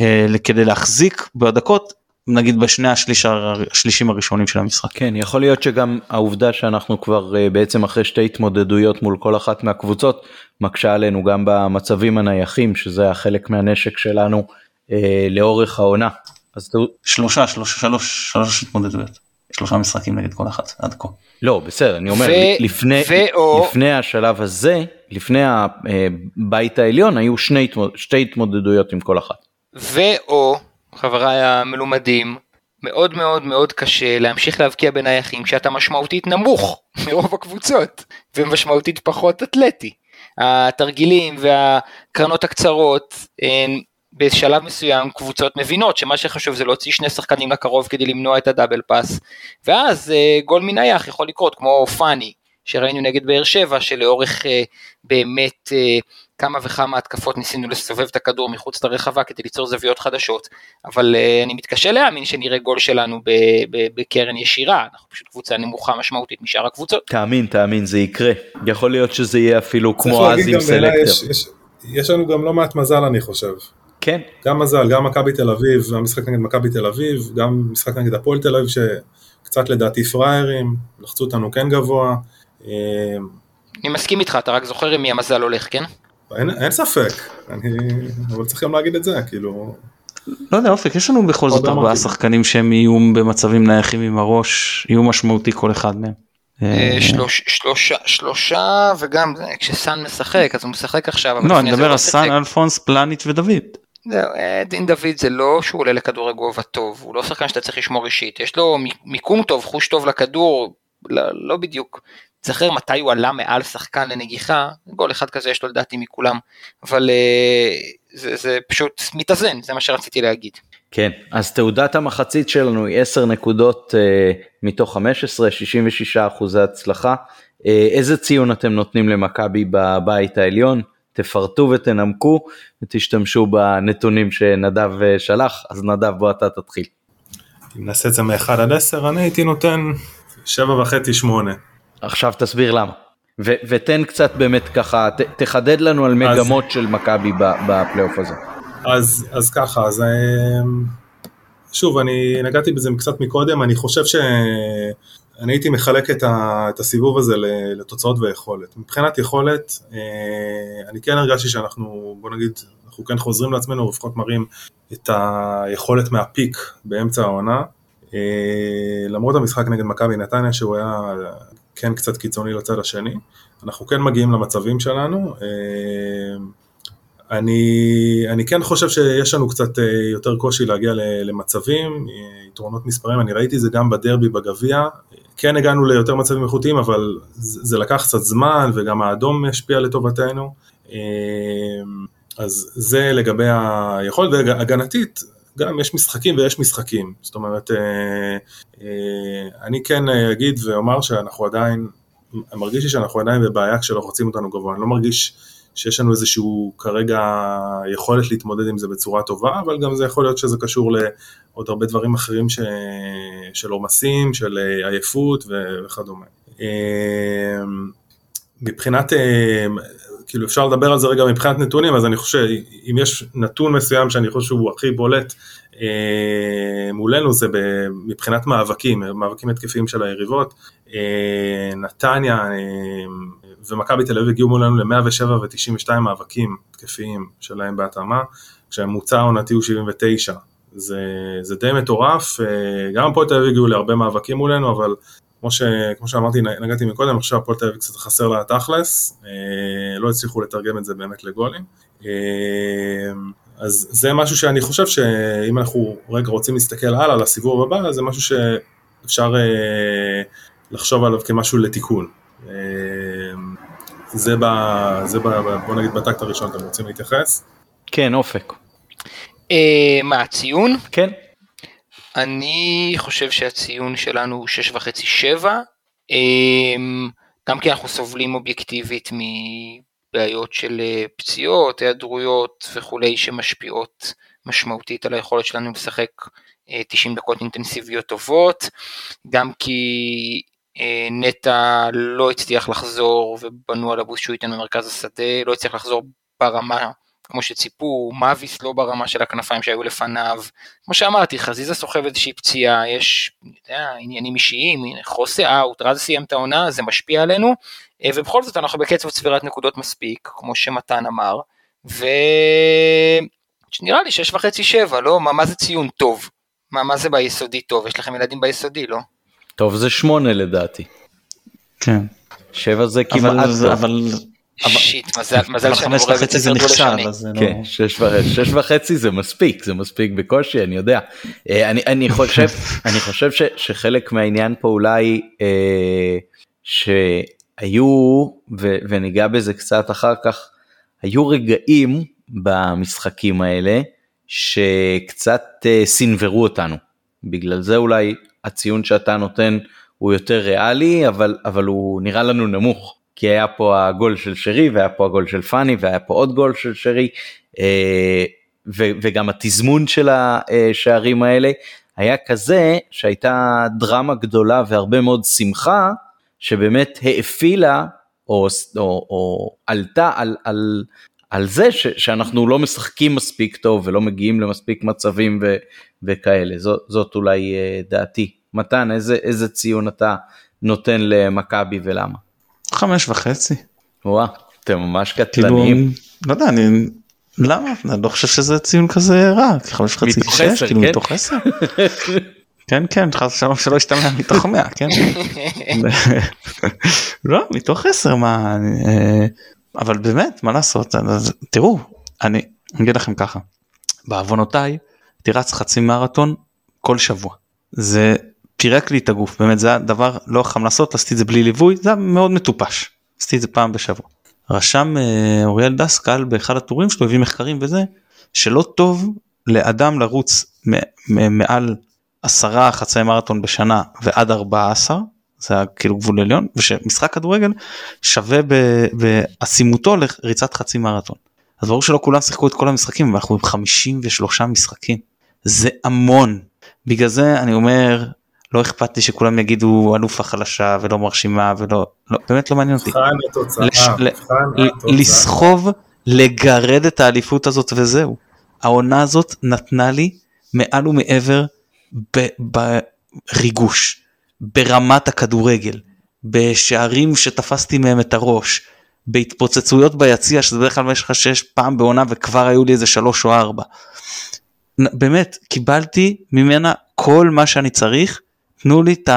אה, כדי להחזיק בדקות נגיד בשני השליש, הר- השלישים הראשונים של המשחק. כן, יכול להיות שגם העובדה שאנחנו כבר אה, בעצם אחרי שתי התמודדויות מול כל אחת מהקבוצות, מקשה עלינו גם במצבים הנייחים, שזה החלק מהנשק שלנו אה, לאורך העונה. אז תראו- שלושה שלוש שלוש שלוש התמודדויות שלושה משחקים נגד כל אחת עד כה. לא, בסדר, אני אומר, ו- לפני, ואו- לפני השלב הזה, לפני הבית העליון, היו שני, שתי התמודדויות עם כל אחת. ואו, חבריי המלומדים, מאוד מאוד מאוד קשה להמשיך להבקיע בנייחים כשאתה משמעותית נמוך מרוב הקבוצות, ומשמעותית פחות אתלטי. התרגילים והקרנות הקצרות, בשלב מסוים קבוצות מבינות שמה שחשוב זה להוציא שני שחקנים לקרוב כדי למנוע את הדאבל פאס, ואז גול מנייח יכול לקרות כמו פאני, שראינו נגד באר שבע, שלאורך באמת כמה וכמה התקפות ניסינו לסובב את הכדור מחוץ לרחבה כדי ליצור זוויות חדשות, אבל uh, אני מתקשה להאמין שנראה גול שלנו בקרן ישירה, אנחנו פשוט קבוצה נמוכה משמעותית משאר הקבוצות. תאמין, תאמין, זה יקרה. יכול להיות שזה יהיה אפילו כמו אז עם סלקטר. יש, יש, יש לנו גם לא מעט מזל אני חושב. כן. גם מזל, גם מכבי תל אביב, המשחק נגד מכבי תל אביב, גם משחק נגד הפועל תל אביב שקצת לדעתי פראיירים, לחצו אותנו כן גבוה. אה, אני מסכים איתך, אתה רק זוכר עם מי המזל הולך, כן? אין, אין ספק, אני, אבל צריך גם להגיד את זה, כאילו... לא יודע אופק יש לנו בכל זאת ארבעה שחקנים שהם איום במצבים נייחים עם הראש איום משמעותי כל אחד מהם. אה, שלוש, שלושה, שלושה וגם כשסאן משחק אז הוא משחק עכשיו. לא אני מדבר על סאן אלפונס פלניץ' ודוד. אה, דין דוד זה לא שהוא עולה לכדור גובה טוב הוא לא שחקן שאתה צריך לשמור אישית יש לו מיקום טוב חוש טוב לכדור לא, לא בדיוק תזכר מתי הוא עלה מעל שחקן לנגיחה, גול אחד כזה יש לו לדעתי מכולם, אבל אה, זה, זה פשוט מתאזן, זה מה שרציתי להגיד. כן, אז תעודת המחצית שלנו היא 10 נקודות uh, מתוך 15, 66 אחוזי הצלחה. Uh, איזה ציון אתם נותנים למכבי בבית העליון? תפרטו ותנמקו ותשתמשו בנתונים שנדב שלח, אז נדב בוא אתה תתחיל. אם נעשה את זה מ-1 עד 10, אני הייתי נותן 7.5-8. עכשיו תסביר למה. ו- ותן קצת באמת ככה, ת- תחדד לנו על מגמות אז, של מכבי בפלייאוף הזה. אז, אז ככה, אז אמ, שוב, אני נגעתי בזה קצת מקודם, אני חושב שאני הייתי מחלק את, ה, את הסיבוב הזה לתוצאות ויכולת. מבחינת יכולת, אה, אני כן הרגשתי שאנחנו, בוא נגיד, אנחנו כן חוזרים לעצמנו, לפחות מראים את היכולת מהפיק באמצע העונה. אה, למרות המשחק נגד מכבי נתניה שהוא היה כן קצת קיצוני לצד השני, אנחנו כן מגיעים למצבים שלנו. אה, אני, אני כן חושב שיש לנו קצת אה, יותר קושי להגיע למצבים, אה, יתרונות מספרים, אני ראיתי זה גם בדרבי בגביע, כן הגענו ליותר מצבים איכותיים, אבל זה לקח קצת זמן וגם האדום השפיע לטובתנו. אז זה לגבי היכולת, והגנתית, גם יש משחקים ויש משחקים, זאת אומרת, אה, אה, אני כן אגיד ואומר שאנחנו עדיין, מרגיש לי שאנחנו עדיין בבעיה כשלוחצים אותנו גבוה, אני לא מרגיש שיש לנו איזשהו כרגע יכולת להתמודד עם זה בצורה טובה, אבל גם זה יכול להיות שזה קשור לעוד הרבה דברים אחרים ש... של עומסים, של עייפות וכדומה. אה, מבחינת כאילו אפשר לדבר על זה רגע מבחינת נתונים, אז אני חושב, אם יש נתון מסוים שאני חושב שהוא הכי בולט אה, מולנו זה מבחינת מאבקים, מאבקים התקפיים של היריבות. אה, נתניה אה, ומכבי תל אביב הגיעו מולנו ל-107 ו-92 מאבקים התקפיים שלהם בהתאמה, כשהממוצע העונתי הוא 79. זה, זה די מטורף, אה, גם הפועל תל אביב הגיעו להרבה מאבקים מולנו, אבל כמו, ש, כמו שאמרתי, נגעתי מקודם, עכשיו הפועל תל אביב קצת חסר לה תכלס, אה, לא הצליחו לתרגם את זה באמת לגולים. אה, אז זה משהו שאני חושב שאם אנחנו רגע רוצים להסתכל הלאה לסיבוב הבא, זה משהו שאפשר אה, לחשוב עליו כמשהו לתיקון. זה, ב, זה ב, בוא נגיד בטקט הראשון, אתם רוצים להתייחס? כן, אופק. מה, הציון? כן. אני חושב שהציון שלנו הוא 6.5-7, אמ, גם כי אנחנו סובלים אובייקטיבית מבעיות של אה, פציעות, היעדרויות וכולי שמשפיעות משמעותית על היכולת שלנו לשחק 90 אה, דקות אינטנסיביות טובות, גם כי אה, נטע לא הצליח לחזור ובנו על הבוס שהוא ייתן במרכז השדה, לא הצליח לחזור ברמה כמו שציפו, מאביס לא ברמה של הכנפיים שהיו לפניו. כמו שאמרתי, חזיזה סוחב איזושהי פציעה, יש יודע, עניינים אישיים, חוסה אאוט, רז סיים את העונה, זה משפיע עלינו, אה, ובכל זאת אנחנו בקצב צבירת נקודות מספיק, כמו שמתן אמר, ו... נראה לי שש וחצי שבע, לא? מה, מה זה ציון טוב? מה, מה זה ביסודי טוב? יש לכם ילדים ביסודי, לא? טוב זה שמונה לדעתי. כן. שבע זה כמעט אבל, אבל שיט, מזל שאני מורה בית ספר דו לשוני. לא- כן, שש וחצי זה מספיק, זה מספיק בקושי, אני יודע. אה, אני חושב, אני חושב שחלק מהעניין פה אולי, אה, היו, ו, וניגע בזה קצת אחר כך, היו רגעים במשחקים האלה שקצת uh, סינוורו אותנו. בגלל זה אולי הציון שאתה נותן הוא יותר ריאלי, אבל, אבל הוא נראה לנו נמוך. כי היה פה הגול של שרי והיה פה הגול של פאני והיה פה עוד גול של שרי אה, וגם התזמון של השערים האלה היה כזה שהייתה דרמה גדולה והרבה מאוד שמחה שבאמת האפילה או, או, או עלתה על, על, על זה ש, שאנחנו לא משחקים מספיק טוב ולא מגיעים למספיק מצבים ו, וכאלה זאת, זאת אולי אה, דעתי. מתן איזה, איזה ציון אתה נותן למכבי ולמה? חמש וחצי. וואה, אתם ממש קטלניים. כאילו, לא יודע, אני... למה? אני לא חושב שזה ציון כזה רע, חמש וחצי שש, כאילו כן? מתוך עשר. כן כן, חס ושלום שלא ישתמע מתוך מאה, כן? לא, מתוך עשר, מה... אה, אבל באמת, מה לעשות, אז, תראו, אני אגיד לכם ככה, בעוונותיי, הייתי רץ חצי מרתון כל שבוע. זה פירק לי את הגוף, באמת זה הדבר לא חכם לעשות, עשיתי את זה בלי ליווי, זה היה מאוד מטופש, עשיתי את זה פעם בשבוע. רשם אה, אוריאל דסקל באחד הטורים שלו הביא מחקרים וזה, שלא טוב לאדם לרוץ מעל עשרה חצאי מרתון בשנה ועד 14 זה היה כאילו גבול עליון ושמשחק כדורגל שווה בעצימותו לריצת חצי מרתון. אז ברור שלא כולם שיחקו את כל המשחקים ואנחנו עם 53 משחקים זה המון בגלל זה אני אומר לא אכפת לי שכולם יגידו אלופה חלשה ולא מרשימה ולא לא, באמת לא מעניין אותי. לש-. לסחוב לגרד את האליפות הזאת וזהו. העונה הזאת נתנה לי מעל ומעבר בריגוש, ברמת הכדורגל, בשערים שתפסתי מהם את הראש, בהתפוצצויות ביציע שזה בדרך כלל במשך שש פעם בעונה וכבר היו לי איזה שלוש או ארבע. באמת קיבלתי ממנה כל מה שאני צריך, תנו לי את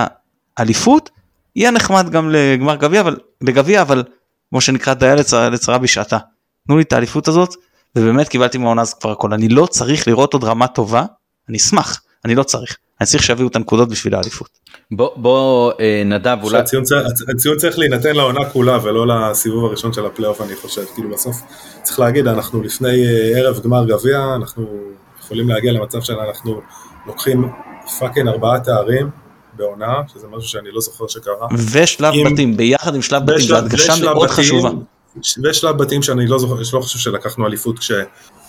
האליפות, יהיה נחמד גם לגמר גביע אבל לגביע אבל כמו שנקרא דיה לצרה, לצרה בשעתה. תנו לי את האליפות הזאת ובאמת קיבלתי מהעונה הזאת כבר הכל אני לא צריך לראות עוד רמה טובה אני אשמח אני לא צריך אני צריך שיביאו את הנקודות בשביל האליפות. בוא, בוא אה, נדב אולי, שהציון צריך- הציון צריך להינתן לעונה כולה ולא לסיבוב הראשון של הפלייאוף אני חושב, כאילו בסוף צריך להגיד אנחנו לפני אה, ערב גמר גביע, אנחנו יכולים להגיע למצב שאנחנו לוקחים fucking ארבעה תארים בעונה, שזה משהו שאני לא זוכר שקרה. ושלב אם- בתים ביחד עם שלב בתים זו הדגשה מאוד בתים- חשובה. ושלב בתים שאני לא זוכר, שלא חושב שלקחנו אליפות כש,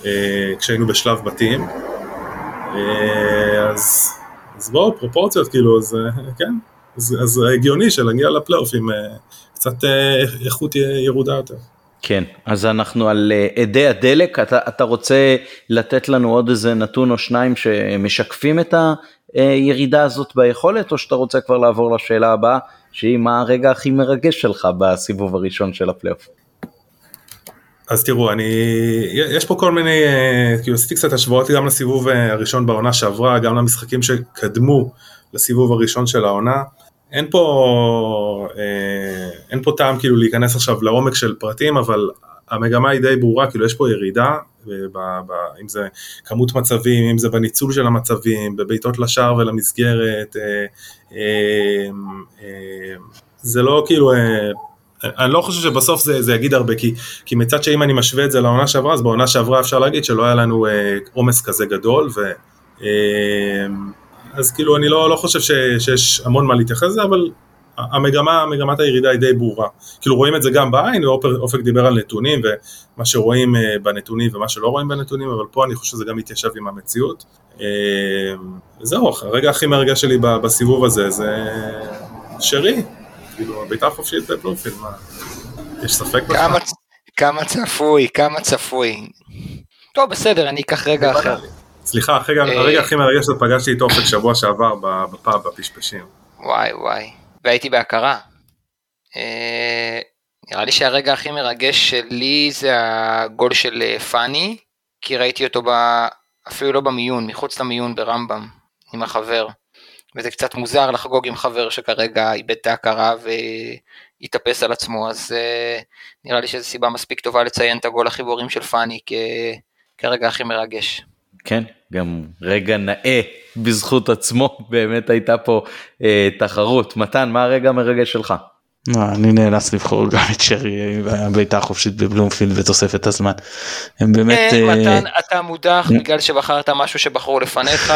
אה, כשהיינו בשלב בתים. אה, אז, אז בואו, פרופורציות כאילו, אז אה, כן, אז, אז הגיוני שלהגיע לפלייאוף עם אה, קצת אה, איכות ירודה יותר. כן, אז אנחנו על אה, אדי הדלק, אתה, אתה רוצה לתת לנו עוד איזה נתון או שניים שמשקפים את הירידה הזאת ביכולת, או שאתה רוצה כבר לעבור לשאלה הבאה, שהיא מה הרגע הכי מרגש שלך בסיבוב הראשון של הפלייאוף? אז תראו, אני, יש פה כל מיני, אה, כאילו עשיתי קצת השוואות גם לסיבוב אה, הראשון בעונה שעברה, גם למשחקים שקדמו לסיבוב הראשון של העונה. אין פה, אה, אין פה טעם כאילו להיכנס עכשיו לעומק של פרטים, אבל המגמה היא די ברורה, כאילו יש פה ירידה, ב, ב, ב, אם זה כמות מצבים, אם זה בניצול של המצבים, בבעיטות לשער ולמסגרת, אה, אה, אה, זה לא כאילו... אה, אני לא חושב שבסוף זה, זה יגיד הרבה, כי, כי מצד שאם אני משווה את זה לעונה שעברה, אז בעונה שעברה אפשר להגיד שלא היה לנו אה, עומס כזה גדול, ו, אה, אז כאילו אני לא, לא חושב ש, שיש המון מה להתייחס לזה, אבל המגמה, מגמת הירידה היא די ברורה. כאילו רואים את זה גם בעין, ואופק דיבר על נתונים, ומה שרואים אה, בנתונים ומה שלא רואים בנתונים, אבל פה אני חושב שזה גם מתיישב עם המציאות. אה, וזהו, הרגע הכי מרגש שלי בסיבוב הזה זה שרי, כאילו, בעיטה חופשית בפלומפילד, מה? יש ספק בכלל? כמה, כמה צפוי, כמה צפוי. טוב, בסדר, אני אקח רגע אחר. סליחה, הרגע אה. הרגע הכי מרגש זה פגשתי את אופק שבוע שעבר בפאב, בפשפשים. וואי וואי, והייתי בהכרה. אה, נראה לי שהרגע הכי מרגש שלי זה הגול של אה, פאני, כי ראיתי אותו ב... אפילו לא במיון, מחוץ למיון ברמב"ם, עם החבר. וזה קצת מוזר לחגוג עם חבר שכרגע איבד את ההכרה והתאפס על עצמו, אז אה, נראה לי שזו סיבה מספיק טובה לציין את הגול החיבורים של פאני. כרגע הכי מרגש. כן, גם רגע נאה בזכות עצמו, באמת הייתה פה אה, תחרות. מתן, מה הרגע המרגש שלך? לא, אני נאלץ לבחור גם את שרי בעיטה החופשית בבלומפילד בתוספת הזמן. הם באמת... כן, אה, מתן, אתה מודח בגלל שבחרת משהו שבחרו לפניך.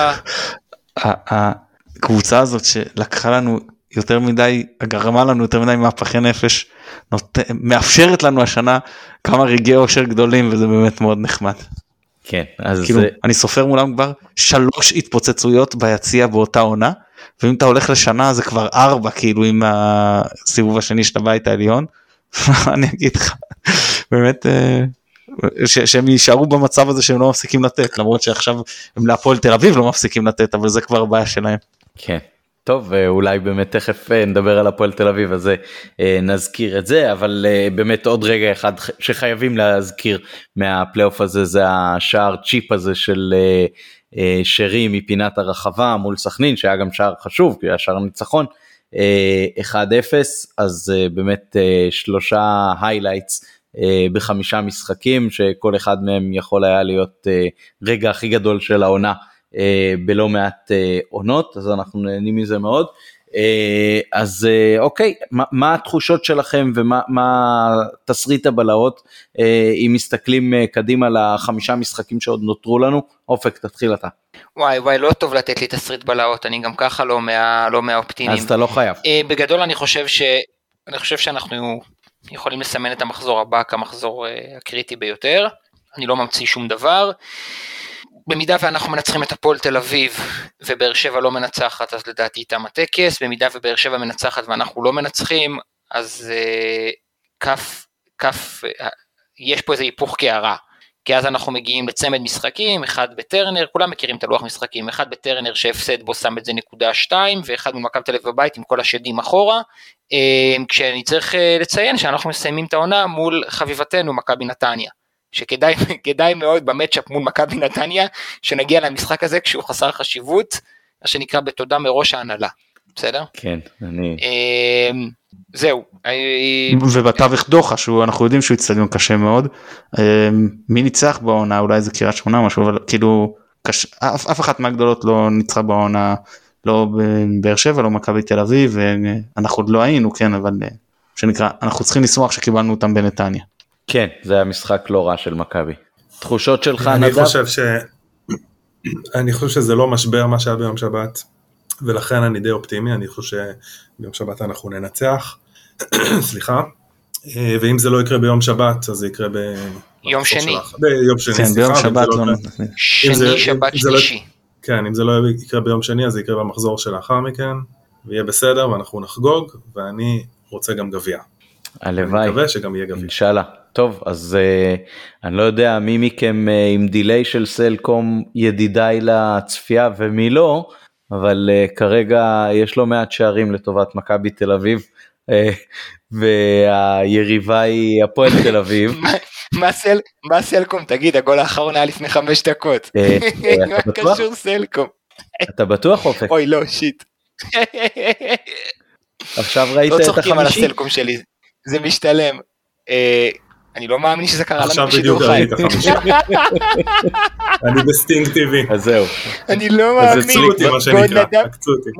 הקבוצה הזאת שלקחה לנו יותר מדי, גרמה לנו יותר מדי מהפכי נפש, נות... מאפשרת לנו השנה כמה רגעי אושר גדולים וזה באמת מאוד נחמד. כן, אז כאילו זה- אני סופר מולם כבר שלוש התפוצצויות ביציע באותה עונה ואם אתה הולך לשנה זה כבר ארבע כאילו עם הסיבוב השני של הבית העליון. אני אגיד לך באמת אה, ש- שהם יישארו במצב הזה שהם לא מפסיקים לתת למרות שעכשיו הם להפועל תל אביב לא מפסיקים לתת אבל זה כבר בעיה שלהם. כן. טוב אה, אולי באמת תכף אה, נדבר על הפועל תל אביב אז אה, נזכיר את זה אבל באמת עוד רגע אחד שחייבים להזכיר מהפלייאוף הזה זה השער צ'יפ הזה של שרי מפינת הרחבה מול סכנין שהיה גם שער חשוב כי היה שער ניצחון אה, 1-0 אז באמת שלושה highlights בחמישה משחקים שכל אחד מהם יכול היה להיות רגע הכי גדול של העונה בלא מעט אה, עונות אז אנחנו נהנים מזה מאוד. אה, אז אה, אוקיי מה, מה התחושות שלכם ומה מה תסריט הבלהות אה, אם מסתכלים אה, קדימה לחמישה משחקים שעוד נותרו לנו אופק תתחיל אתה וואי וואי לא טוב לתת לי תסריט בלהות אני גם ככה לא מה- לא מהאופטימיים. אז אתה לא חייב אה, בגדול אני חושב ש... אני חושב שאנחנו יכולים לסמן את המחזור הבא כמחזור אה, הקריטי ביותר. אני לא ממציא שום דבר. במידה ואנחנו מנצחים את הפועל תל אביב ובאר שבע לא מנצחת אז לדעתי איתם הטקס, במידה ובאר שבע מנצחת ואנחנו לא מנצחים אז אה, כף, כף, אה, יש פה איזה היפוך קערה. כי אז אנחנו מגיעים לצמד משחקים, אחד בטרנר, כולם מכירים את הלוח משחקים, אחד בטרנר שהפסד בו שם את זה נקודה שתיים, ואחד ממכבי תל אביב בבית עם כל השדים אחורה, אה, כשאני צריך לציין שאנחנו מסיימים את העונה מול חביבתנו מכבי נתניה, שכדאי כדאי מאוד במצ'אפ מול מכבי נתניה, שנגיע למשחק הזה כשהוא חסר חשיבות, מה שנקרא בתודה מראש ההנהלה, בסדר? כן אני אה, זהו, אה, ובתווך דוחה שהוא אנחנו יודעים שהוא אצטדיון קשה מאוד. אה, מי ניצח בעונה אולי זה קריית שמונה משהו אבל כאילו קש... אף, אף אחת מהגדולות לא ניצחה בעונה לא בבאר שבע לא מכבי תל אביב ואנחנו עוד לא היינו כן אבל אה, שנקרא אנחנו צריכים לשמוח שקיבלנו אותם בנתניה. כן זה היה משחק לא רע של מכבי תחושות שלך אני נדב חושב ש... אני חושב שזה לא משבר מה שהיה ביום שבת, ולכן אני די אופטימי, אני חושב שביום שבת אנחנו ננצח, סליחה, אה, ואם זה לא יקרה ביום שבת, אז זה יקרה ב... יום שני. ביום שני, כן סליחה. ביום שבת לא לא שני, שבת, לא- שלישי. כן, אם זה לא יקרה ביום שני, אז זה יקרה במחזור שלאחר מכן, ויהיה בסדר, ואנחנו נחגוג, ואני רוצה גם גביע. אני הלוואי מקווה שגם יהיה גביע. אינשאללה. טוב אז uh, אני לא יודע מי מכם uh, עם דיליי של סלקום ידידיי לצפייה ומי לא אבל uh, כרגע יש לא מעט שערים לטובת מכבי תל אביב uh, והיריבה היא הפועל תל אביב. מה- סל- מה סלקום תגיד הגול האחרון היה לפני חמש דקות. מה? קשור סלקום? אתה בטוח אופק? אוי לא שיט. עכשיו ראית לא את צוחקים על החמישי? הסלקום שלי זה משתלם. אני לא מאמין שזה קרה לנו עכשיו בשידור בדיוק חי. ראיתי את החמישי. אני ב sting טבעי. אז זהו. אני לא אז מאמין. אצלי עקצו אותי מה שנקרא,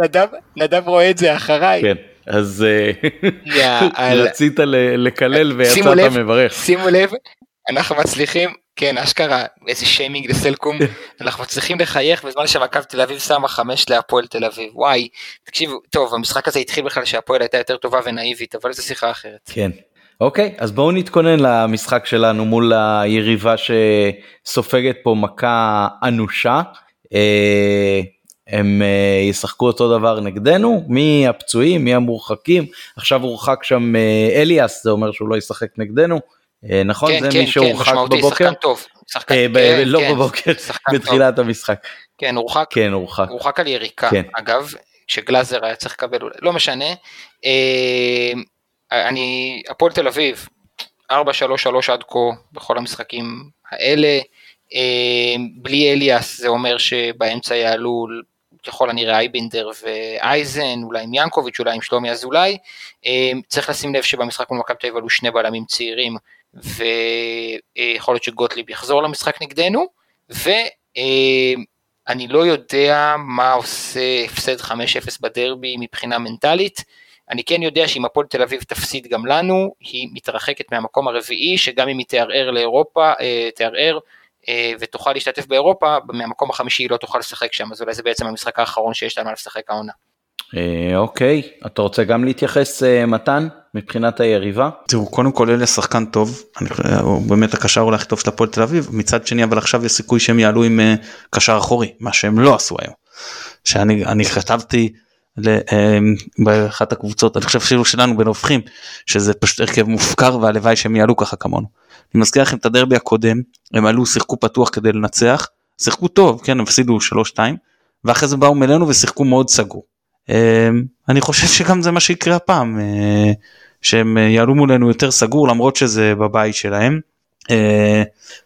נדב- אותי. רואה את זה אחריי. כן. אז אה. רצית ל- לקלל ויצאת מברך. שימו לב, אנחנו מצליחים, כן אשכרה, איזה שיימינג לסלקום, אנחנו מצליחים לחייך בזמן שמכבי תל אביב שמה חמש להפועל תל אביב, וואי, תקשיבו, טוב המשחק הזה התחיל בכלל שהפועל הייתה יותר טובה ונאיבית, אבל זו שיחה אחרת. כן. אוקיי, אז בואו נתכונן למשחק שלנו מול היריבה שסופגת פה מכה אנושה. אה, הם אה, ישחקו אותו דבר נגדנו, מי הפצועים, מי המורחקים, עכשיו הורחק שם אה, אליאס, זה אומר שהוא לא ישחק נגדנו, נכון? כן, זה כן, מי כן, שהורחק משמעותי, בבוקר? שחקן טוב, שחקן, אה, ב- כן, לא כן, בבוקר, שחקן טוב. בתחילת המשחק. כן, הורחק, כן, הורחק. הורחק על יריקה, כן. אגב, שגלאזר היה צריך לקבל, לא משנה, אה, אני, הפועל תל אביב, 4-3-3 עד כה בכל המשחקים האלה, אה, בלי אליאס זה אומר שבאמצע יעלו ככל הנראה אייבינדר ואייזן, אולי עם ינקוביץ', אולי עם שלומי אזולאי, אה, צריך לשים לב שבמשחק מול מכבי תל אביב עלו שני בלמים צעירים, ויכול להיות שגוטליב יחזור למשחק נגדנו, ו... אה, לא יודע מה עושה הפסד 5-0 בדרבי מבחינה מנטלית, אני כן יודע שאם הפועל תל אביב תפסיד גם לנו, היא מתרחקת מהמקום הרביעי, שגם אם היא תערער לאירופה, אה, תערער אה, ותוכל להשתתף באירופה, מהמקום החמישי היא לא תוכל לשחק שם, אז אולי זה בעצם המשחק האחרון שיש לנו לשחק העונה. אה, אוקיי, אתה רוצה גם להתייחס מתן מבחינת היריבה? תראו קודם כל אלה שחקן טוב, אני, הוא באמת הקשר אולי הכי טוב של הפועל תל אביב, מצד שני אבל עכשיו יש סיכוי שהם יעלו עם קשר אחורי, מה שהם לא עשו היום. שאני כתבתי באחת הקבוצות, אני חושב שאילו שלנו הופכים, שזה פשוט הרכב מופקר והלוואי שהם יעלו ככה כמונו. אני מזכיר לכם את הדרבי הקודם, הם עלו שיחקו פתוח כדי לנצח, שיחקו טוב, כן, הם הפסידו 3-2, ואחרי זה באו אלינו ושיחקו מאוד סגור. אמ, אני חושב שגם זה מה שיקרה הפעם, אה, שהם יעלו מולנו יותר סגור למרות שזה בבית שלהם. אה,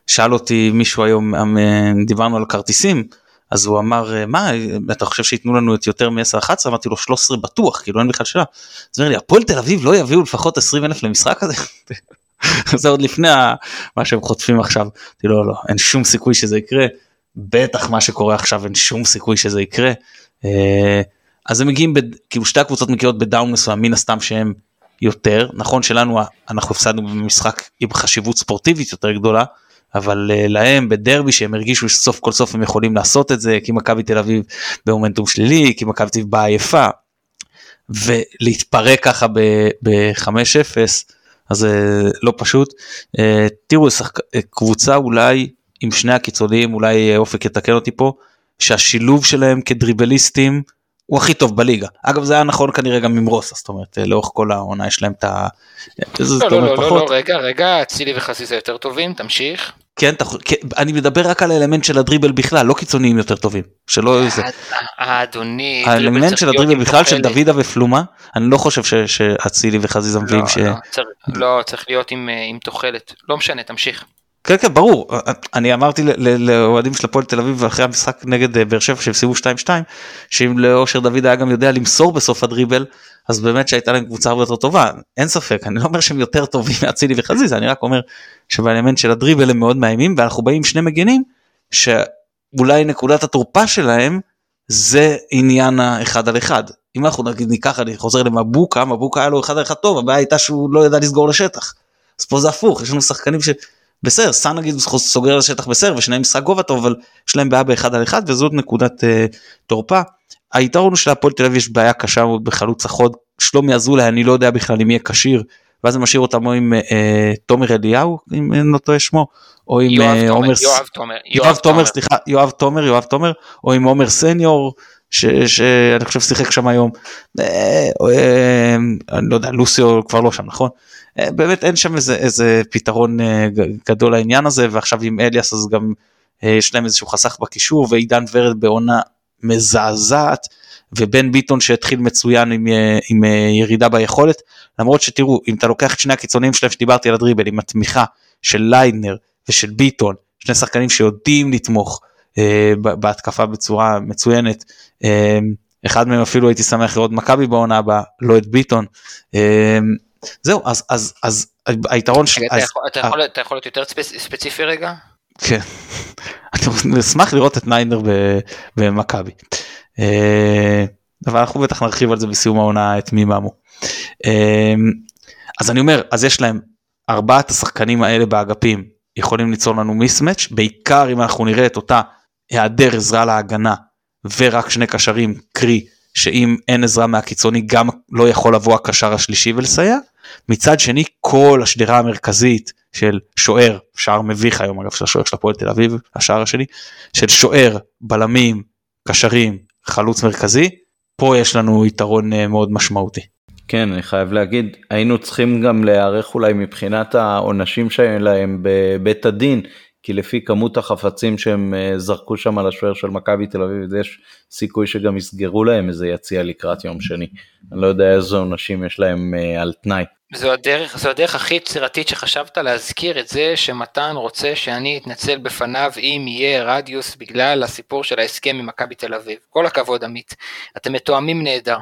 שאל אותי מישהו היום, אמ, דיברנו על כרטיסים, אז הוא אמר מה אתה חושב שייתנו לנו את יותר מ-10-11 אמרתי לו 13 בטוח כאילו אין בכלל שאלה. אז הוא אומר לי הפועל תל אביב לא יביאו לפחות 20 אלף למשחק הזה. זה עוד לפני מה שהם חוטפים עכשיו. אמרתי לו לא אין שום סיכוי שזה יקרה בטח מה שקורה עכשיו אין שום סיכוי שזה יקרה. אה, אז הם מגיעים. כאילו שתי הקבוצות מגיעות בדאון מסוים מן הסתם שהם יותר, נכון שלנו אנחנו הפסדנו במשחק עם חשיבות ספורטיבית יותר גדולה, אבל uh, להם בדרבי שהם הרגישו שסוף כל סוף הם יכולים לעשות את זה, כי מכבי תל אביב במומנטום שלילי, כי מכבי תל אביב באה עייפה, ולהתפרק ככה ב-5-0, אז זה uh, לא פשוט. Uh, תראו, שחק... קבוצה אולי עם שני הקיצוניים, אולי אופק יתקן אותי פה, שהשילוב שלהם כדריבליסטים, הוא הכי טוב בליגה. אגב זה היה נכון כנראה גם עם רוסה, זאת אומרת לאורך כל העונה יש להם את ה... לא, לא, לא, לא, לא, רגע, רגע, אצילי וחזיזה יותר טובים, תמשיך. כן, כן, אני מדבר רק על האלמנט של הדריבל בכלל, לא קיצוניים יותר טובים. שלא איזה... אדוני, האלמנט של הדריבל בכלל של דוידה ופלומה, אני לא חושב שאצילי וחזיזה מביאים ש... לא, צריך להיות עם תוחלת, לא משנה, תמשיך. כן כן ברור. אני אמרתי לאוהדים של הפועל תל אביב אחרי המשחק נגד אה, באר שבע שהם סיימו 2-2 שאם לאושר דוד היה גם יודע למסור בסוף הדריבל אז באמת שהייתה להם קבוצה הרבה יותר טובה. אין ספק אני לא אומר שהם יותר טובים מאצילי וחזיזה אני רק אומר שבאלמנט של הדריבל הם מאוד מאיימים ואנחנו באים שני מגנים שאולי נקודת התורפה שלהם זה עניין האחד על אחד. אם אנחנו נגיד ניקח אני חוזר למבוקה מבוקה היה לו אחד על אחד טוב הבעיה הייתה שהוא לא ידע לסגור לשטח. אז פה זה הפוך יש לנו שחקנים ש... בסדר, סאן נגיד סוגר לשטח בסדר ושניהם משחק גובה טוב אבל יש להם בעיה באחד על אחד וזאת נקודת uh, תורפה. היתרון הוא שלהפועל תל אביב יש בעיה קשה מאוד בחלוץ החוד. שלומי אזולאי אני לא יודע בכלל אם יהיה כשיר ואז זה משאיר אותם או עם uh, תומר אליהו אם אין לא טועה שמו או עם יואב, תומר, עומר יואב תומר יואב תומר סליחה יואב תומר יואב תומר או עם עומר סניור שאני חושב שיחק שם היום. אה, אה, אני לא יודע לוסיו כבר לא שם נכון? אה, באמת אין שם איזה, איזה פתרון אה, גדול לעניין הזה ועכשיו עם אליאס אז גם אה, יש להם איזשהו חסך בקישור ועידן ורד בעונה מזעזעת ובן ביטון שהתחיל מצוין עם, עם ירידה ביכולת למרות שתראו אם אתה לוקח את שני הקיצוניים שלהם שדיברתי על הדריבל עם התמיכה של ליידנר ושל ביטון שני שחקנים שיודעים לתמוך אה, בהתקפה בצורה מצוינת אה, אחד מהם אפילו הייתי שמח לראות מכבי בעונה הבאה לא את ביטון. אה, זהו אז אז אז היתרון של... אתה, יכול, אתה, יכול, אתה יכול להיות יותר ספציפי רגע? כן. אני אשמח לראות את ניינר במכבי. אה, אבל אנחנו בטח נרחיב על זה בסיום העונה את מי מאמו. אה, אז אני אומר אז יש להם ארבעת השחקנים האלה באגפים יכולים ליצור לנו מיסמץ' בעיקר אם אנחנו נראה את אותה היעדר עזרה להגנה ורק שני קשרים קרי שאם אין עזרה מהקיצוני גם לא יכול לבוא הקשר השלישי ולסייע. מצד שני כל השדרה המרכזית של שוער, שער מביך היום אגב של השוער של הפועל תל אביב, השער השני, של שוער, בלמים, קשרים, חלוץ מרכזי, פה יש לנו יתרון אה, מאוד משמעותי. כן, אני חייב להגיד, היינו צריכים גם להיערך אולי מבחינת העונשים שלהם בבית הדין, כי לפי כמות החפצים שהם אה, זרקו שם על השוער של מכבי תל אביב, יש סיכוי שגם יסגרו להם איזה יציע לקראת יום שני. אני לא יודע איזה עונשים יש להם אה, על תנאי. זו הדרך, זו הדרך הכי יצירתית שחשבת להזכיר את זה שמתן רוצה שאני אתנצל בפניו אם יהיה רדיוס בגלל הסיפור של ההסכם עם מכבי תל אביב. כל הכבוד עמית, אתם מתואמים נהדר.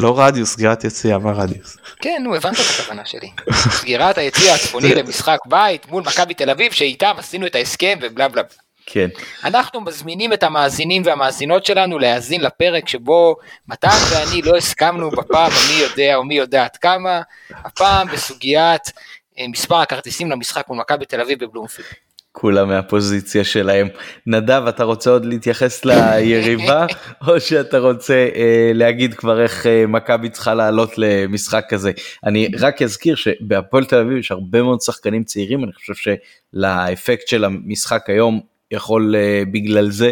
לא רדיוס, סגירת יציאה, מה רדיוס? כן, נו, הבנת את הכוונה שלי. סגירת היציאה הצפוני למשחק בית מול מכבי תל אביב, שאיתם עשינו את ההסכם ובלה בלה. כן. אנחנו מזמינים את המאזינים והמאזינות שלנו להאזין לפרק שבו מתן ואני לא הסכמנו בפעם המי יודע או מי יודע עד כמה, הפעם בסוגיית אה, מספר הכרטיסים למשחק מול מכבי תל אביב בבלומפילד. כולם מהפוזיציה שלהם. נדב, אתה רוצה עוד להתייחס ליריבה, או שאתה רוצה אה, להגיד כבר איך אה, מכבי צריכה לעלות למשחק כזה? אני רק אזכיר שבהפועל תל אביב יש הרבה מאוד שחקנים צעירים, אני חושב שלאפקט של המשחק היום יכול אה, בגלל זה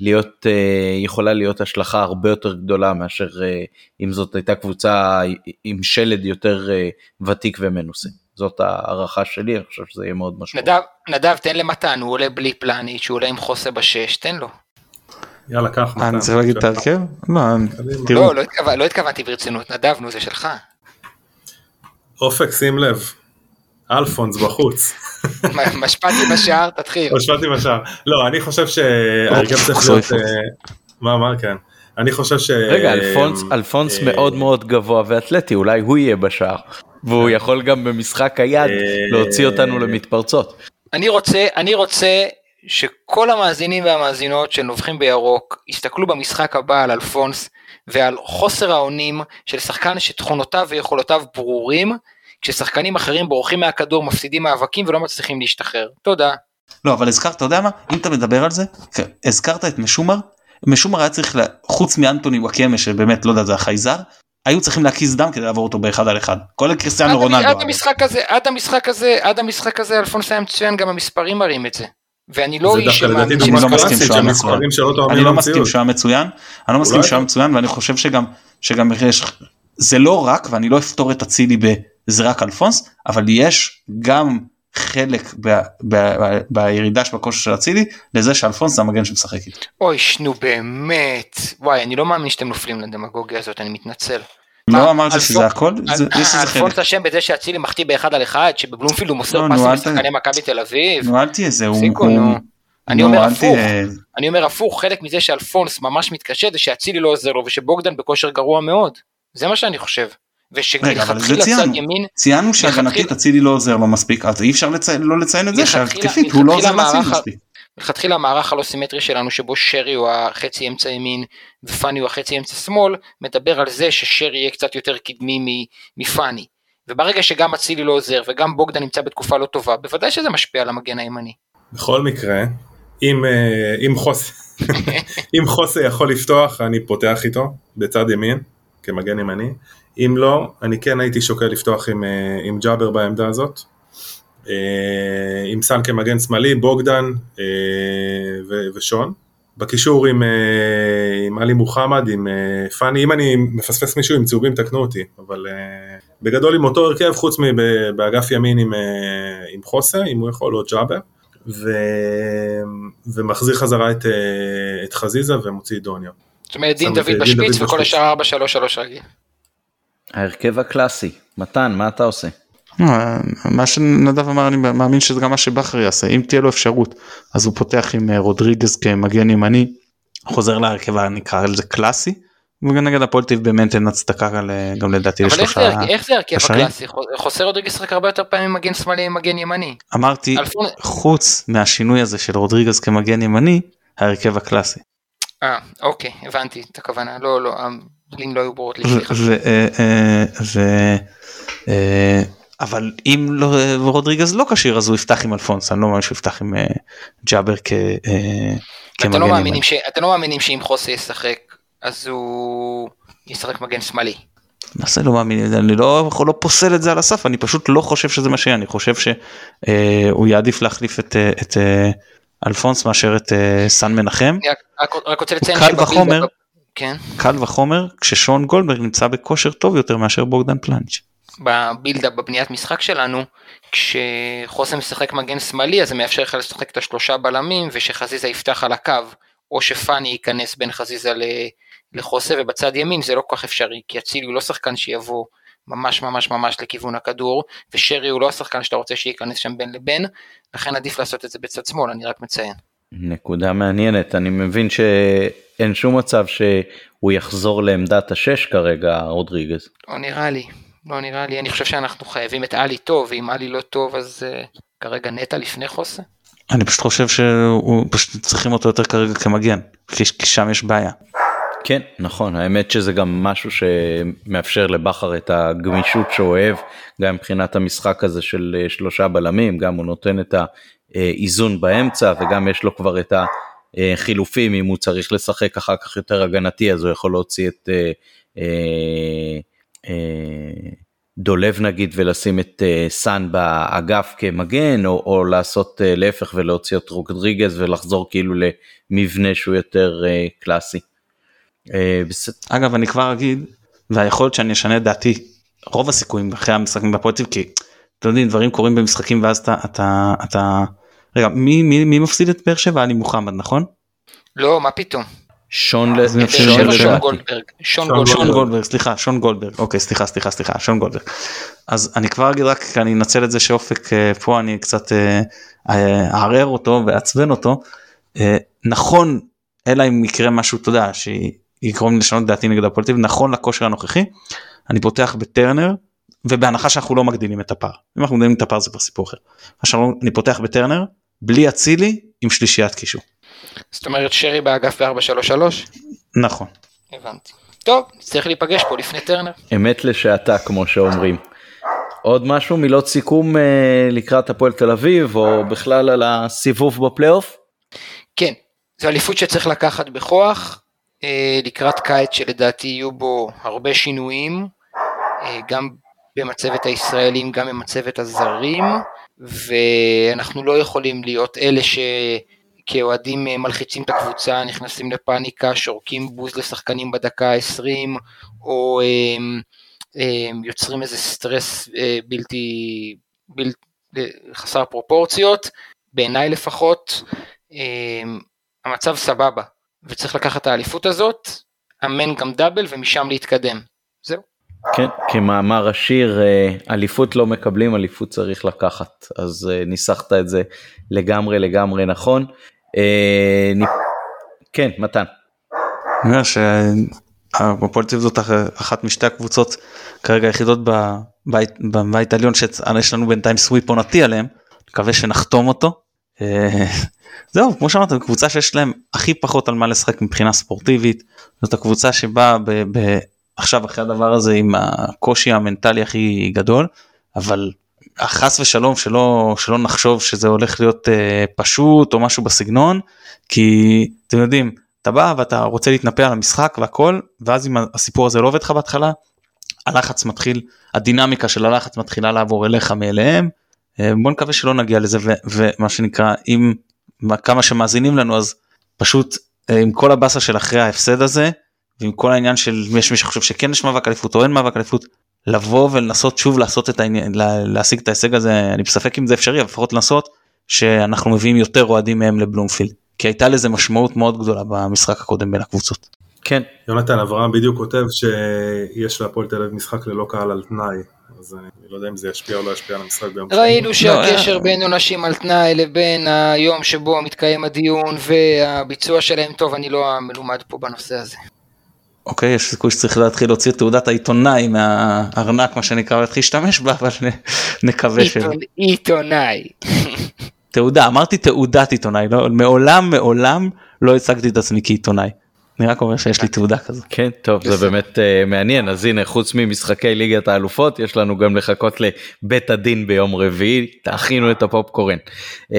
להיות, אה, יכולה להיות השלכה הרבה יותר גדולה מאשר אה, אם זאת הייתה קבוצה עם שלד יותר אה, ותיק ומנוסה. זאת הערכה שלי, אני חושב שזה יהיה מאוד משמעותי. נדב, נדב, תן למתן, הוא עולה בלי פלניץ', הוא עולה עם חוסה בשש, תן לו. יאללה, קח. אני צריך להגיד את ההרכב? לא, תראו. לא, לא. לא התכוונתי ברצינות, נדב, נו, זה שלך. אופק, שים לב, אלפונס בחוץ. משפטי בשער, תתחיל. משפטי בשער. לא, אני חושב שההרכב צריך להיות... אה, מה, מה, כן. אני חושב ש... רגע, אלפונס, אלפונס מאוד מאוד גבוה ואתלטי, אולי הוא יהיה בשער. והוא יכול גם במשחק היד להוציא אותנו למתפרצות. אני רוצה, אני רוצה שכל המאזינים והמאזינות שנובחים בירוק יסתכלו במשחק הבא על אלפונס ועל חוסר האונים של שחקן שתכונותיו ויכולותיו ברורים, כששחקנים אחרים בורחים מהכדור, מפסידים מאבקים ולא מצליחים להשתחרר. תודה. לא, אבל הזכרת, אתה יודע מה? אם אתה מדבר על זה, הזכרת את משומר, משומר היה צריך, חוץ מאנטוני וואקמה שבאמת לא יודע זה החייזר, היו צריכים להקיז דם כדי לעבור אותו באחד על אחד. כולל קריסטיאנו רונלדו. עד המשחק הזה, עד המשחק הזה, עד המשחק הזה אלפונס היה מצוין, גם המספרים מראים את זה. ואני לא איש שמאמין לא מסכים שהוא היה מצוין. אני לא מסכים שהוא היה מצוין. אני לא מסכים שהוא היה מצוין ואני חושב שגם שגם יש זה לא רק ואני לא אפתור את אצילי בזה רק אלפונס אבל יש גם חלק ב, ב, ב, בירידה של הכושר של אצילי לזה שאלפונס זה המגן שמשחק איתו. אוי שנו באמת וואי אני לא מאמין שאתם נופלים לדמגוגיה הזאת אני מתנצל. לא אמרת שזה הכל? אלפונס אשם בזה שאצילי מחטיא באחד על אחד שבבלומפילד הוא מוסר לא, פסים לשחקני מכבי תל אביב. נו אל תהיה זה. אני אומר הפוך, אני אומר הפוך, חלק מזה שאלפונס ממש מתקשה זה שאצילי לא עוזר לו ושבוגדן בכושר גרוע מאוד. זה מה שאני חושב. ושמלכתחילה צד ימין, ציינו שהגנתית אצילי לא עוזר לו מספיק, אז אי אפשר לא לציין את זה שהתקפית הוא לא עוזר לאצילי מספיק. מלכתחילה המערך הלא סימטרי שלנו שבו שרי הוא החצי אמצע ימין ופאני הוא החצי אמצע שמאל מדבר על זה ששרי יהיה קצת יותר קדמי מפאני וברגע שגם אצילי לא עוזר וגם בוגדה נמצא בתקופה לא טובה בוודאי שזה משפיע על המגן הימני. בכל מקרה אם, אה, אם, חוס, אם חוסה יכול לפתוח אני פותח איתו בצד ימין כמגן ימני אם לא אני כן הייתי שוקל לפתוח עם, אה, עם ג'אבר בעמדה הזאת אה, עם סאן כמגן שמאלי, בוגדן אה, ושון. בקישור עם, עם עלי מוחמד, עם פאני, אם אני מפספס מישהו עם צהובים תקנו אותי, אבל בגדול עם אותו הרכב, חוץ מבאגף ימין עם, עם חוסה, אם הוא יכול, או ג'אבר, ו, ומחזיר חזרה את, את חזיזה ומוציא דוניו. זאת אומרת דין דוד בשפיץ וכל השאר 4-3-3 רגיל. ההרכב הקלאסי, מתן, מה אתה עושה? אה, מה שנדב אמר אני מאמין שזה גם מה שבכר יעשה אם תהיה לו אפשרות אז הוא פותח עם אה, רודריגז כמגן ימני חוזר להרכב נקרא לזה קלאסי. וגם נגד הפועל טיב באמת אין הצדקה גם לדעתי לשלושה. אבל איך זה הרכב הקלאסי? חוסר רודריגז רק הרבה יותר פעמים מגן שמאלי מגן ימני. אמרתי חוץ מהשינוי הזה של רודריגז כמגן ימני ההרכב הקלאסי. אה אוקיי הבנתי את הכוונה לא לא לא היו ברורות לי. אבל אם לא רודריגז לא כשיר אז הוא יפתח עם אלפונס אני לא מאמין שהוא יפתח עם ג'אבר כ, uh, כמגן לא ימני. אתם לא מאמינים שאם חוסה ישחק אז הוא ישחק מגן שמאלי. מה זה לא מאמין אני לא לא פוסל את זה על הסף אני פשוט לא חושב שזה מה שיהיה אני חושב שהוא יעדיף להחליף את, את אלפונס מאשר את סן מנחם. רק, רק רוצה לציין וחומר, כן. קל וחומר כששון גולדברג נמצא בכושר טוב יותר מאשר בוגדן פלאנץ'. בבילדה בבניית משחק שלנו כשחוסם משחק מגן שמאלי אז זה מאפשר לך לשחק את השלושה בלמים ושחזיזה יפתח על הקו או שפאני ייכנס בין חזיזה לחוסה ובצד ימין זה לא כל כך אפשרי כי אצילי הוא לא שחקן שיבוא ממש ממש ממש לכיוון הכדור ושרי הוא לא השחקן שאתה רוצה שייכנס שם בין לבין לכן עדיף לעשות את זה בצד שמאל אני רק מציין. נקודה מעניינת אני מבין שאין שום מצב שהוא יחזור לעמדת השש כרגע רודריגז. לא נראה לי לא נראה לי, אני חושב שאנחנו חייבים את עלי טוב, ואם עלי לא טוב אז uh, כרגע נטע לפני חוסה. אני פשוט חושב שהוא פשוט צריכים אותו יותר כרגע כמגן כי שם יש בעיה. כן נכון האמת שזה גם משהו שמאפשר לבכר את הגמישות שהוא אוהב גם מבחינת המשחק הזה של אה, שלושה בלמים גם הוא נותן את האיזון באמצע וגם יש לו כבר את החילופים אם הוא צריך לשחק אחר כך יותר הגנתי אז הוא יכול להוציא את אה, אה, אה, דולב נגיד ולשים את סאן באגף כמגן או, או לעשות להפך ולהוציא את רודריגז ולחזור כאילו למבנה שהוא יותר קלאסי. אגב אני כבר אגיד והיכולת שאני אשנה את דעתי רוב הסיכויים אחרי המשחקים בפרוטיב כי אתם יודעים דברים קורים במשחקים ואז אתה אתה אתה רגע מי מי מי מפסיד את באר שבע אני מוחמד נכון? לא מה פתאום. שון גולדברג, שון גולדברג, סליחה, שון גולדברג, אוקיי, סליחה, סליחה, סליחה, שון גולדברג. אז אני כבר אגיד רק, אני אנצל את זה שאופק אה, פה, אני קצת אה, אה, אערער אותו ואעצבן אותו. נכון, אלא אם יקרה משהו, אתה יודע, שיגרום לי לשנות דעתי נגד הפוליטיב, נכון לכושר הנוכחי, אני פותח בטרנר, ובהנחה שאנחנו לא מגדילים את הפער. אם אנחנו מגדילים את הפער זה כבר סיפור אחר. עכשיו אני פותח בטרנר, בלי אצילי, עם שלישיית קישור. זאת אומרת שרי באגף ב-433? נכון. הבנתי. טוב, צריך להיפגש פה לפני טרנר. אמת לשעתה כמו שאומרים. עוד משהו מילות סיכום אה, לקראת הפועל תל אביב או בכלל על הסיבוב בפלייאוף? כן, זו אליפות שצריך לקחת בכוח אה, לקראת קיץ שלדעתי יהיו בו הרבה שינויים אה, גם במצבת הישראלים גם במצבת הזרים ואנחנו לא יכולים להיות אלה ש... כאוהדים אה, מלחיצים את הקבוצה, נכנסים לפאניקה, שורקים בוז לשחקנים בדקה ה-20, או הם, הם, יוצרים איזה סטרס אה, בלתי, בלתי חסר פרופורציות, בעיניי לפחות, הם, המצב סבבה, וצריך לקחת את האליפות הזאת, אמן גם דאבל ומשם להתקדם. זהו. כן, כמאמר השיר, אה, אליפות לא מקבלים, אליפות צריך לקחת. אז ניסחת את זה לגמרי לגמרי נכון. אה, כן, מתן. אני אומר שהפועל תל זאת אחת משתי הקבוצות כרגע היחידות בבית, בבית העליון שיש לנו בינתיים סוויפ עונתי עליהם, מקווה שנחתום אותו. אה, זהו, כמו שאמרת, קבוצה שיש להם הכי פחות על מה לשחק מבחינה ספורטיבית, זאת הקבוצה שבאה עכשיו אחרי הדבר הזה עם הקושי המנטלי הכי גדול, אבל חס ושלום שלא שלא נחשוב שזה הולך להיות אה, פשוט או משהו בסגנון כי אתם יודעים אתה בא ואתה רוצה להתנפל על המשחק והכל ואז אם הסיפור הזה לא עובד לך בהתחלה הלחץ מתחיל הדינמיקה של הלחץ מתחילה לעבור אליך מאליהם אה, בוא נקווה שלא נגיע לזה ומה שנקרא אם כמה שמאזינים לנו אז פשוט אה, עם כל הבאסה של אחרי ההפסד הזה ועם כל העניין של יש מי שחושב שכן יש מאבק אליפות או אין מאבק אליפות לבוא ולנסות שוב לעשות את העניין להשיג את ההישג הזה אני בספק אם זה אפשרי אבל לפחות לנסות שאנחנו מביאים יותר אוהדים מהם לבלומפילד כי הייתה לזה משמעות מאוד גדולה במשחק הקודם בין הקבוצות. כן. יונתן אברהם בדיוק כותב שיש להפועל תל אביב משחק ללא קהל על תנאי אז אני לא יודע אם זה ישפיע או לא ישפיע על המשחק ביום שני. ראינו שהקשר לא, בין עונשים על תנאי לבין היום שבו מתקיים הדיון והביצוע שלהם טוב אני לא המלומד פה בנושא הזה. אוקיי, יש סיכוי שצריך להתחיל להוציא את תעודת העיתונאי מהארנק מה שנקרא להתחיל להשתמש בה אבל נקווה ש... עיתונאי. תעודה אמרתי תעודת עיתונאי לא, מעולם מעולם לא הצגתי את עצמי כעיתונאי. אני רק אומר שיש לי תעודה כזו. כן טוב זה באמת uh, מעניין אז הנה חוץ ממשחקי ליגת האלופות יש לנו גם לחכות לבית הדין ביום רביעי תכינו את הפופקורן. Uh,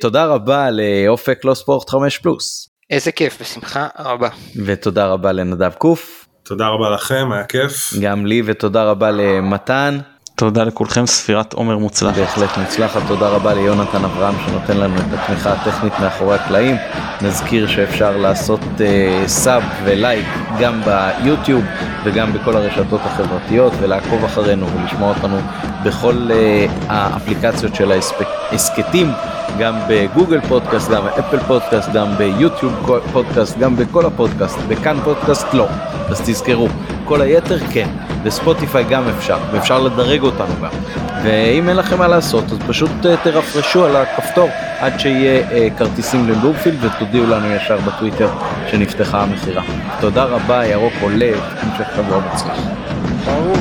תודה רבה לאופק לא ספורט 5 פלוס. איזה כיף, בשמחה רבה. ותודה רבה לנדב קוף. תודה רבה לכם, היה כיף. גם לי ותודה רבה למתן. תודה לכולכם, ספירת עומר מוצלחת. בהחלט מוצלחת, תודה רבה ליונתן אברהם שנותן לנו את התמיכה הטכנית מאחורי הקלעים. נזכיר שאפשר לעשות uh, סאב ולייק גם ביוטיוב וגם בכל הרשתות החברתיות ולעקוב אחרינו ולשמוע אותנו בכל אה, האפליקציות של ההסכתים. גם בגוגל פודקאסט, גם באפל פודקאסט, גם ביוטיוב פודקאסט, גם בכל הפודקאסט, בכאן פודקאסט לא, אז תזכרו, כל היתר כן, בספוטיפיי גם אפשר, ואפשר לדרג אותנו גם. ואם אין לכם מה לעשות, אז פשוט אה, תרפרשו על הכפתור עד שיהיה אה, כרטיסים לבלומפילד ותודיעו לנו ישר בטוויטר שנפתחה המכירה. תודה רבה, ירוק עולה, המשך שבוע מוצלח. ברור.